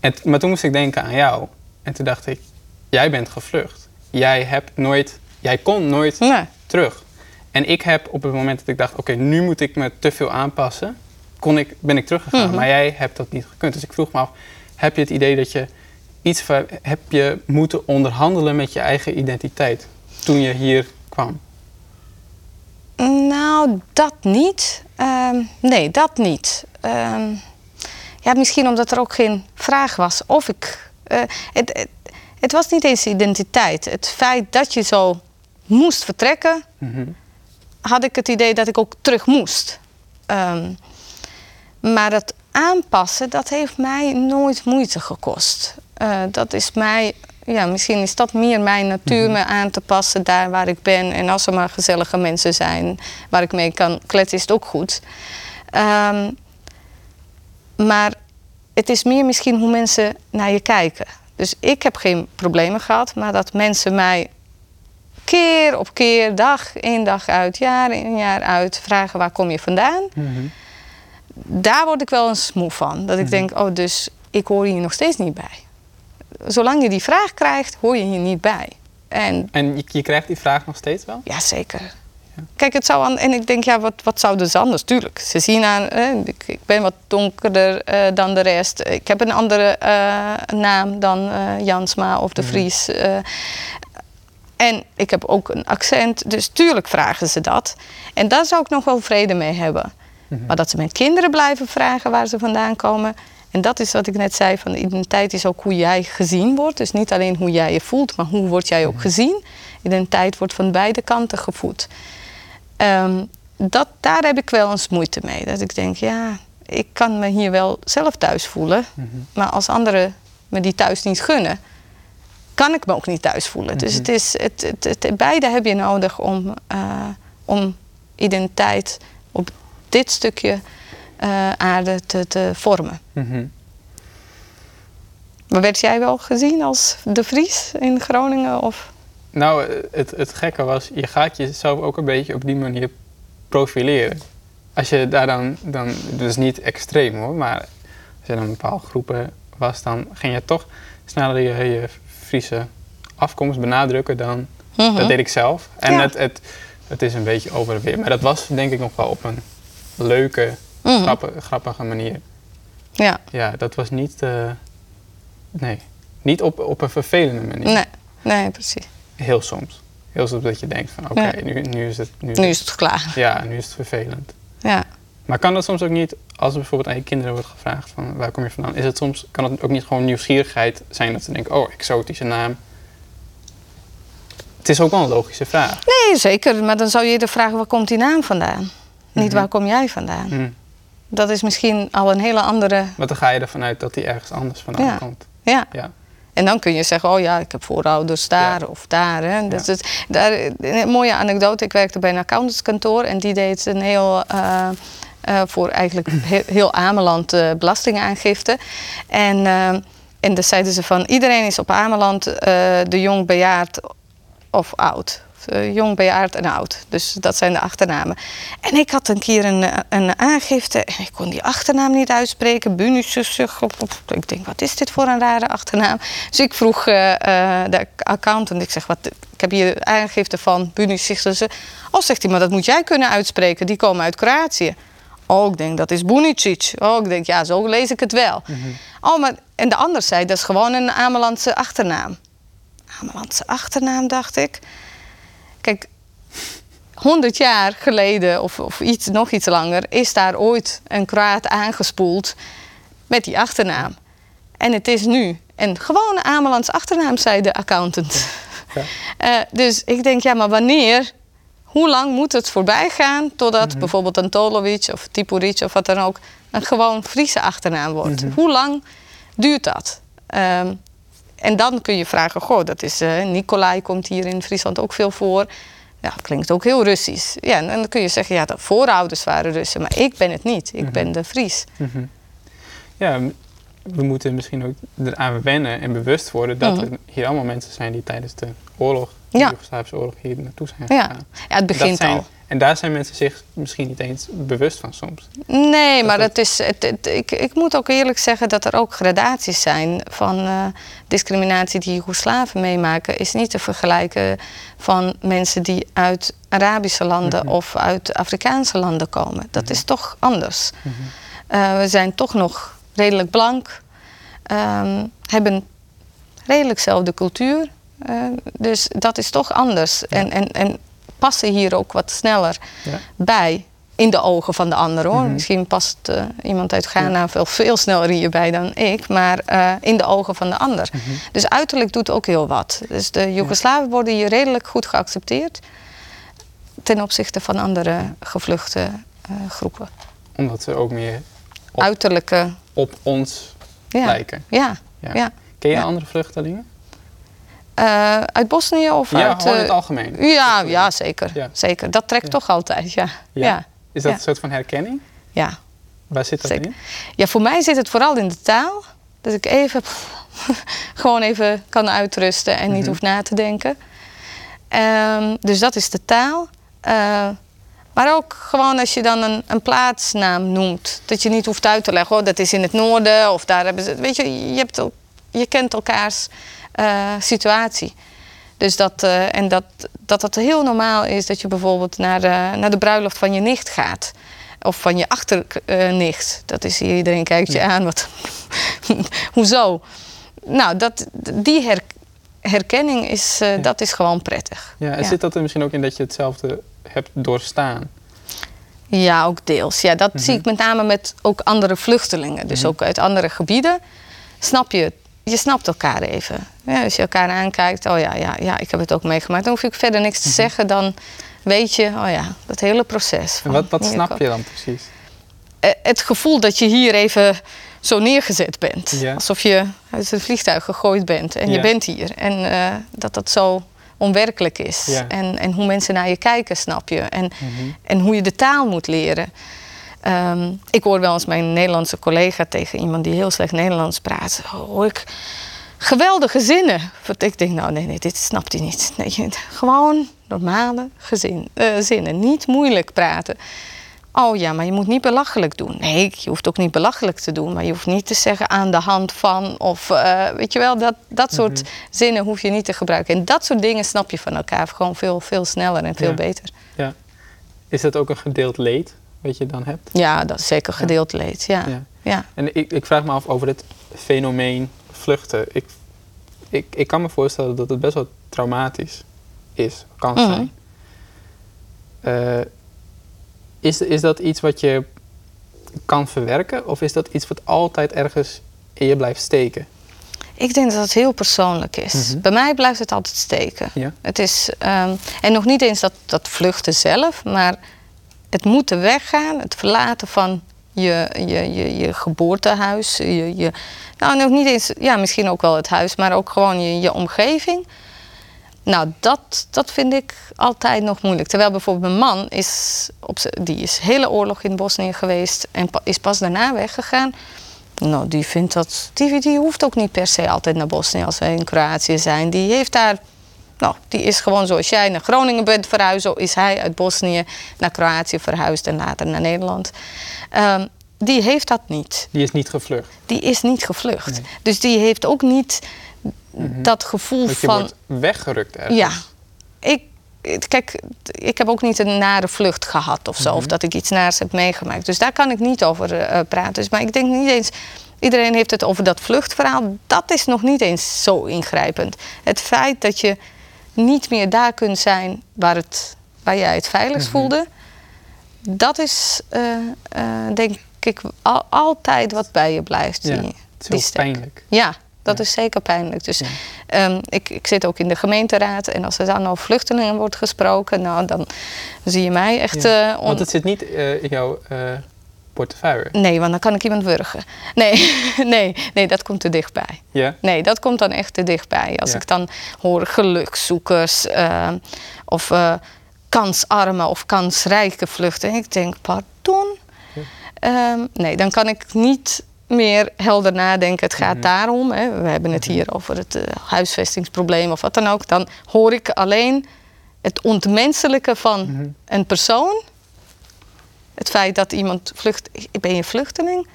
En, maar toen moest ik denken aan jou. En toen dacht ik, jij bent gevlucht. Jij hebt nooit, jij kon nooit Nee. terug. En ik heb op het moment dat ik dacht, oké, nu moet ik me te veel aanpassen, kon ik, ben ik teruggegaan. Mhm. Maar jij hebt dat niet gekund. Dus ik vroeg me af, heb je het idee dat je iets heb je moeten onderhandelen met je eigen identiteit toen je hier kwam? Nou, dat niet. Ehm, nee, dat niet. Ehm, ja, misschien omdat er ook geen vraag was of ik. eh, het, het, het was niet eens identiteit. Het feit dat je zo moest vertrekken, Mhm. had ik het idee dat ik ook terug moest. Ehm, maar dat aanpassen, dat heeft mij nooit moeite gekost. Eh, dat is mij, ja, misschien is dat meer mijn natuur, me aan te passen daar waar ik ben. En als er maar gezellige mensen zijn waar ik mee kan kletsen, is het ook goed. Ehm, maar het is meer misschien hoe mensen naar je kijken. Dus ik heb geen problemen gehad, maar dat mensen mij keer op keer, dag in dag uit, jaar in jaar uit, vragen waar kom je vandaan. Daar word ik wel eens moe van. Dat ik denk, oh, dus ik hoor hier nog steeds niet bij. Zolang je die vraag krijgt, hoor je hier niet bij. En En je, je krijgt die vraag nog steeds wel? Ja. Kijk, het zou aan, en ik denk, ja, wat, wat zouden ze anders? Tuurlijk, ze zien aan, eh, ik, ik ben wat donkerder eh, dan de rest. Ik heb een andere eh, naam dan eh, Jansma of de Vries. eh. en ik heb ook een accent, dus tuurlijk vragen ze dat. En daar zou ik nog wel vrede mee hebben. Maar dat ze mijn kinderen blijven vragen waar ze vandaan komen. En dat is wat ik net zei, van de identiteit is ook hoe jij gezien wordt. Dus niet alleen hoe jij je voelt, maar hoe word jij ook gezien. Identiteit wordt van beide kanten gevoed. Ehm, dat, daar heb ik wel eens moeite mee. Dat ik denk, ja, ik kan me hier wel zelf thuis voelen. Maar als anderen me die thuis niet gunnen, kan ik me ook niet thuis voelen. Dus het is, het, het, het- beide heb je nodig om, eh, om identiteit op dit stukje eh, aarde te, te vormen. Mhm. Maar werd jij wel gezien als de Vries in Groningen? Of? Nou, het, het gekke was, je gaat jezelf ook een beetje op die manier profileren. Als je daar dan, dan dus niet extreem hoor, maar als je dan een bepaalde groepen was, dan ging je toch sneller je, je Friese afkomst benadrukken dan. Mhm. Dat deed ik zelf. En Ja. het, het, het is een beetje over en weer. Maar dat was denk ik nog wel op een leuke, Mhm. grappige, grappige manier. Ja, Ja, dat was niet. eh, nee, niet op, op een vervelende manier. nee, nee, precies. Heel soms. Heel soms dat je denkt van oké, Ja. nu, nu is het. Nu, Nu is het klaar. Ja, nu is het vervelend. Ja. Maar kan dat soms ook niet, als er bijvoorbeeld aan je kinderen wordt gevraagd van waar kom je vandaan, is het soms, kan het ook niet gewoon nieuwsgierigheid zijn dat ze denken, oh, exotische naam. Het is ook wel een logische vraag. Nee, zeker. Maar dan zou je eerder vragen, waar komt die naam vandaan? Niet waar kom jij vandaan? Hm. Dat is misschien al een hele andere... Want dan ga je ervan uit dat die ergens anders vandaan Ja. komt. Ja. Ja. En dan kun je zeggen, oh ja, ik heb voorouders daar Ja. of daar. Hè. Dus het, daar, een mooie anekdote, ik werkte bij een accountantskantoor en die deed een heel, eh, eh, voor eigenlijk heel, heel Ameland eh, belastingaangifte. En, en dan zeiden ze van, iedereen is op Ameland de jong bejaard of oud. Eh, jong, bejaard en oud. Dus dat zijn de achternamen. En ik had een keer een, een aangifte en ik kon die achternaam niet uitspreken. Bunussusug. Ik denk, wat is dit voor een rare achternaam? Dus ik vroeg eh, eh, de accountant, ik zeg, wat, ik heb hier aangifte van Bunussusug. Oh, zegt hij, maar dat moet jij kunnen uitspreken. Die komen uit Kroatië. Oh, ik denk, dat is Bunicic. Oh, ik denk, ja, zo lees ik het wel. Oh, maar, en de ander zei, dat is gewoon een Amelandse achternaam. Amelandse achternaam, dacht ik. Kijk, 100 jaar geleden, of, of iets, nog iets langer, is daar ooit een Kroaat aangespoeld met die achternaam. En het is nu een gewone Amelands achternaam, zei de accountant. Eh, dus ik denk, ja, maar wanneer, hoe lang moet het voorbij gaan totdat bijvoorbeeld een Tolovic of Tipuric of wat dan ook een gewoon Friese achternaam wordt? Hoe lang duurt dat? Ehm, en dan kun je vragen, goh, dat is Nicolai komt hier in Friesland ook veel voor. Ja, dat klinkt ook heel Russisch. Ja, en dan kun je zeggen, ja, de voorouders waren Russen, maar ik ben het niet. Ik ben de Fries. Ja, m- we moeten misschien ook eraan wennen en bewust worden dat er hier allemaal mensen zijn die tijdens de oorlog, de Ja. Joegoslavische oorlog, hier naartoe zijn Ja, gegaan. ja het begint zijn, al. En daar zijn mensen zich misschien niet eens bewust van soms. Nee, maar dat- is, het, het- ik, ik moet ook eerlijk zeggen dat er ook gradaties zijn van eh, discriminatie die Joegoslaven meemaken. Is niet te vergelijken van mensen die uit Arabische landen of uit Afrikaanse landen komen. Dat is toch anders. Eh, we zijn toch nog redelijk blank. ehm, hebben redelijk dezelfde cultuur. Eh, dus dat is toch anders. En, en, en passen hier ook wat sneller Ja. bij. In de ogen van de ander hoor. Mhm. Misschien past eh, iemand uit Ghana veel, veel sneller hierbij dan ik. Maar eh, in de ogen van de ander. Mhm. Dus uiterlijk doet ook heel wat. Dus de Joegoslaven worden hier redelijk goed geaccepteerd. Ten opzichte van andere gevluchte eh, groepen. Omdat ze ook meer Op- Uiterlijke. op ons Ja. lijken. Ja. Ja. ja. Ken je andere vluchtelingen? Eh, uit Bosnië of Ja, uit... gewoon in eh, het algemeen. ja, ja, zeker. Ja. zeker. Dat trekt Ja. toch altijd, ja. Ja. Ja. Is dat Ja. een soort van herkenning? ja. Waar zit dat Zeker. in? Ja, voor mij zit het vooral in de taal. Dat ik even gewoon even kan uitrusten en niet Mhm. hoef na te denken. Ehm, dus dat is de taal. Eh, maar ook gewoon als je dan een, een plaatsnaam noemt. Dat je niet hoeft uit te leggen, oh, dat is in het noorden of daar hebben ze. Weet je, je, hebt je kent elkaars eh, situatie. Dus dat, eh, en dat, dat het heel normaal is dat je bijvoorbeeld naar de, naar de bruiloft van je nicht gaat. Of van je achternicht. dat is hier, iedereen kijkt je aan. Wat, hoezo? Nou, dat, die her- herkenning is, eh, dat is gewoon prettig. Ja, en Ja. zit dat er misschien ook in dat je hetzelfde hebt doorstaan? Ja, ook deels. Ja, dat zie Mhm. ik met name met ook andere vluchtelingen. Dus Mhm. ook uit andere gebieden. Snap je, je snapt elkaar even. Ja, als je elkaar aankijkt, oh ja, ja, ja, ik heb het ook meegemaakt. Dan hoef ik verder niks te zeggen. Dan weet je, oh ja, dat hele proces. En wat, snap je dan precies? Eh, Het gevoel dat je hier even zo neergezet bent. Alsof je uit het vliegtuig gegooid bent. En je bent hier. En eh, dat dat zo onwerkelijk is. En, en hoe mensen naar je kijken, snap je. En, Mhm. en hoe je de taal moet leren. Ehm, ik hoor wel eens mijn Nederlandse collega tegen iemand die heel slecht Nederlands praat. Hoor ik geweldige zinnen. Ik denk, nou nee, nee, dit snapt hij niet. Nee, gewoon normale gezin, eh, zinnen. Niet moeilijk praten. Oh ja, maar je moet niet belachelijk doen. Nee, je hoeft ook niet belachelijk te doen. Maar je hoeft niet te zeggen aan de hand van. Of eh, weet je wel, dat, dat soort zinnen hoef je niet te gebruiken. En dat soort dingen snap je van elkaar gewoon veel, veel sneller en veel Ja. beter. Ja. Is dat ook een gedeeld leed wat je dan hebt? Ja, dat is zeker gedeeld leed. Ja. Ja. Ja. En ik, ik vraag me af over het fenomeen vluchten. Ik, ik, ik kan me voorstellen dat het best wel traumatisch is, kan Mhm. zijn. Eh, is, is dat iets wat je kan verwerken of is dat iets wat altijd ergens in je blijft steken? Ik denk dat het heel persoonlijk is. Mhm. Bij mij blijft het altijd steken. Ja. Het is, ehm, en nog niet eens dat, dat vluchten zelf, maar het moeten weggaan, het verlaten van je, je, je, je geboortehuis. Je, je, nou, nog niet eens, ja, misschien ook wel het huis, maar ook gewoon je, je omgeving. Nou, dat, dat vind ik altijd nog moeilijk. Terwijl bijvoorbeeld mijn man is, op die is hele oorlog in Bosnië geweest en is pas daarna weggegaan. Nou, die vindt dat. Die, die hoeft ook niet per se altijd naar Bosnië als wij in Kroatië zijn. Die heeft daar. Nou, die is gewoon zoals jij naar Groningen bent verhuisd, zo is hij uit Bosnië naar Kroatië verhuisd en later naar Nederland. Ehm, die heeft dat niet. Die is niet gevlucht. Die is niet gevlucht. Nee. Dus die heeft ook niet dat gevoel Dat je van. wordt weggerukt ergens. Ja, ik, kijk, ik heb ook niet een nare vlucht gehad of zo. Mhm. Of dat ik iets naars heb meegemaakt. Dus daar kan ik niet over eh, praten. Dus, maar ik denk niet eens... Iedereen heeft het over dat vluchtverhaal. Dat is nog niet eens zo ingrijpend. Het feit dat je niet meer daar kunt zijn waar, het, waar jij het veiligst Mhm. voelde... Dat is, eh, eh, denk ik, al- altijd wat bij je blijft. Ja, die- Het is pijnlijk. Ja, dat Ja. is zeker pijnlijk. Dus Ja. ehm, ik, ik zit ook in de gemeenteraad en als er dan over vluchtelingen wordt gesproken, nou dan zie je mij echt. Ja. eh, Want het zit niet in jouw portefeuille. Nee, want dan kan ik iemand wurgen. Nee, nee, nee, dat komt te dichtbij. Ja? Nee, dat komt dan echt te dichtbij. Als ik dan hoor gelukzoekers ehm, of eh, kansarme of kansrijke vluchten. Ik denk, pardon? Ehm, nee, dan kan ik niet meer helder nadenken. Het gaat Mhm. daarom. Hè, we hebben het hier over het eh, huisvestingsprobleem of wat dan ook. Dan hoor ik alleen het ontmenselijke van Mhm. een persoon. Het feit dat iemand vlucht. Ben je vluchteling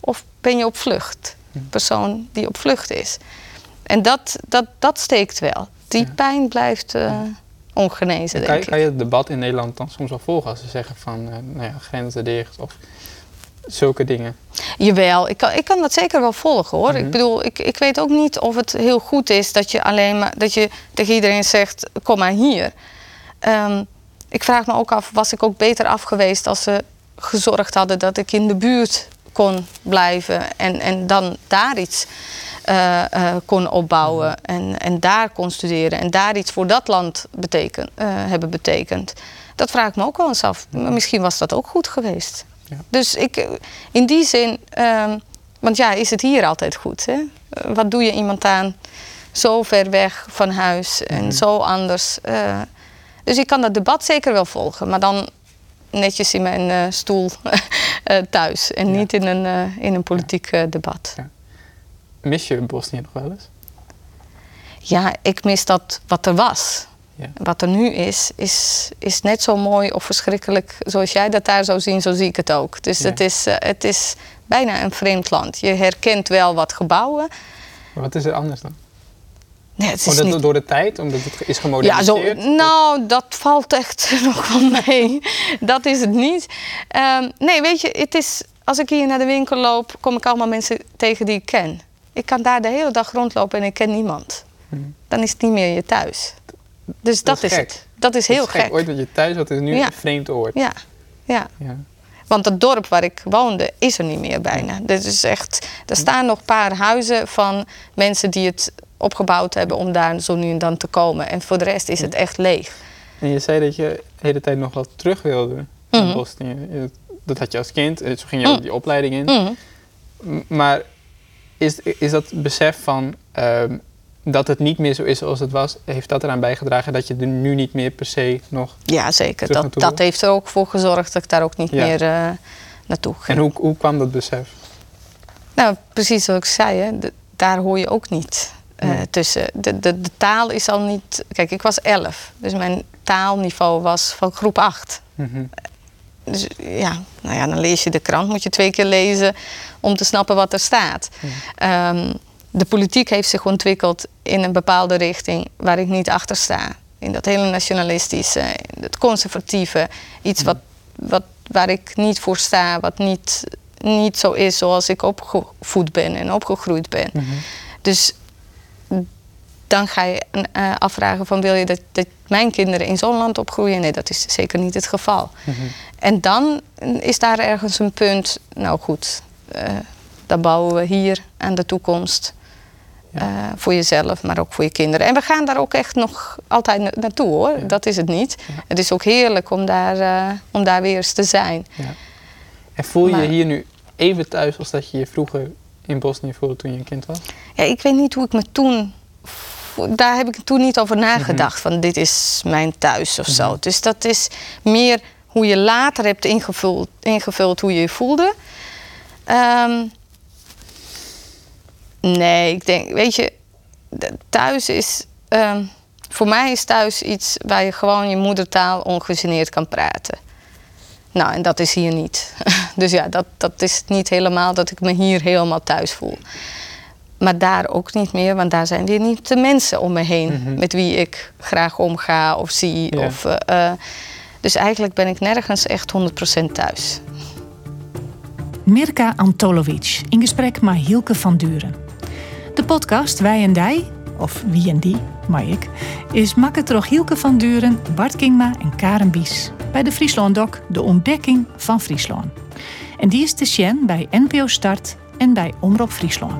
of ben je op vlucht? Mhm. Persoon die op vlucht is. En dat, dat, dat steekt wel. Die pijn blijft eh, ongenezen, Kan, denk je- ik. kan je het debat in Nederland dan soms wel volgen als ze zeggen van, eh, nou ja, grenzen dicht of zulke dingen? Jawel, ik kan, ik kan dat zeker wel volgen hoor. Mhm. Ik bedoel, ik, ik weet ook niet of het heel goed is dat je alleen maar dat je tegen iedereen zegt: kom maar hier. Ehm, ik vraag me ook af, was ik ook beter af geweest als ze gezorgd hadden dat ik in de buurt kon blijven en, en dan daar iets eh, eh, kon opbouwen en, en daar kon studeren en daar iets voor dat land beteken, eh, hebben betekend. Dat vraag ik me ook wel eens af. Maar misschien was dat ook goed geweest. Ja. Dus ik, in die zin, ehm, want ja, is het hier altijd goed? Hè? Wat doe je iemand aan zo ver weg van huis en zo anders? Dus ik kan dat debat zeker wel volgen, maar dan netjes in mijn eh, stoel eh, thuis en Ja. niet in een, eh, in een politiek debat. Mis je Bosnië nog wel eens? Ja, ik mis dat wat er was. Ja. Wat er nu is, is, is net zo mooi of verschrikkelijk zoals jij dat daar zou zien, zo zie ik het ook. Dus het, is, het is bijna een vreemd land. Je herkent wel wat gebouwen. Maar wat is er anders dan? Nee, het is niet... door de tijd, omdat het is Ja, gemoderniseerd? zo, nou, dat valt echt nog wel mee. dat is het niet. Ehm, nee, weet je, het is, als ik hier naar de winkel loop, kom ik allemaal mensen tegen die ik ken. Ik kan daar de hele dag rondlopen en ik ken niemand. Hmm. Dan is het niet meer je thuis. Dus dat, is is, gek. het. Dat is heel Het is gek. Ooit dat je thuis had, is nu Ja. een vreemd oord. Ja, ja. Ja. Want het dorp waar ik woonde is er niet meer bijna. Dit is echt, er staan nog een paar huizen van mensen die het opgebouwd hebben om daar zo nu en dan te komen. En voor de rest is het echt leeg. En je zei dat je de hele tijd nog wat terug wilde naar Mhm. Bosnië. Dat had je als kind, eh, zo ging je ook die opleiding in. Mhm. Maar is, is dat besef van ehm, dat het niet meer zo is zoals het was, heeft dat eraan bijgedragen dat je er nu niet meer per se nog. Ja, zeker. Dat, naartoe dat heeft er ook voor gezorgd dat ik daar ook niet Ja. meer eh, naartoe ging. En hoe, hoe kwam dat besef? Nou, precies zoals ik zei, hè, de- daar hoor je ook niet eh, tussen. De, de, de taal is al niet. Kijk, ik was elf, dus mijn taalniveau was van groep 8. Mhm. Dus ja, nou ja, dan lees je de krant, moet je twee keer lezen om te snappen wat er staat. Ehm, de politiek heeft zich ontwikkeld in een bepaalde richting waar ik niet achter sta. In dat hele nationalistische, het conservatieve, iets wat, wat, waar ik niet voor sta, wat niet, niet zo is zoals ik opgevoed ben en opgegroeid ben. Mhm. Dus dan ga je eh, afvragen van wil je dat, dat mijn kinderen in zo'n land opgroeien? Nee, dat is zeker niet het geval. Mhm. En dan is daar ergens een punt, nou goed, eh, dan bouwen we hier aan de toekomst. Ja. eh, voor jezelf, maar ook voor je kinderen. En we gaan daar ook echt nog altijd na- naartoe hoor. Ja. Dat is het niet. Ja. Het is ook heerlijk om daar, om daar weer eens te zijn. En voel je je hier nu even thuis als dat je je vroeger in Bosnië voelde toen je een kind was? Ja, ik weet niet hoe ik me toen. Daar heb ik toen niet over nagedacht. Van dit is mijn thuis of zo. Dus dat is meer hoe je later hebt ingevuld, ingevuld hoe je je voelde. Ehm, nee, ik denk, weet je, thuis is. ehm, voor mij is thuis iets waar je gewoon je moedertaal ongegeneerd kan praten. Nou, en dat is hier niet. Dus ja, dat, dat is niet helemaal dat ik me hier helemaal thuis voel. Maar daar ook niet meer, want daar zijn weer niet de mensen om me heen Mhm. met wie ik graag omga of zie. Ja. Of, eh, eh, dus eigenlijk ben ik nergens echt 100% thuis. Mirka Antolovic in gesprek met Hielke van Duren. De podcast Wij en Dij, of Wie en Die, maar ik, is makkelijk door Hielke van Duren, Bart Kingma en Karen Bies. Bij de Friesland Doc De Ontdekking van Friesland. En die is te zien bij NPO Start en bij Omroep Friesland.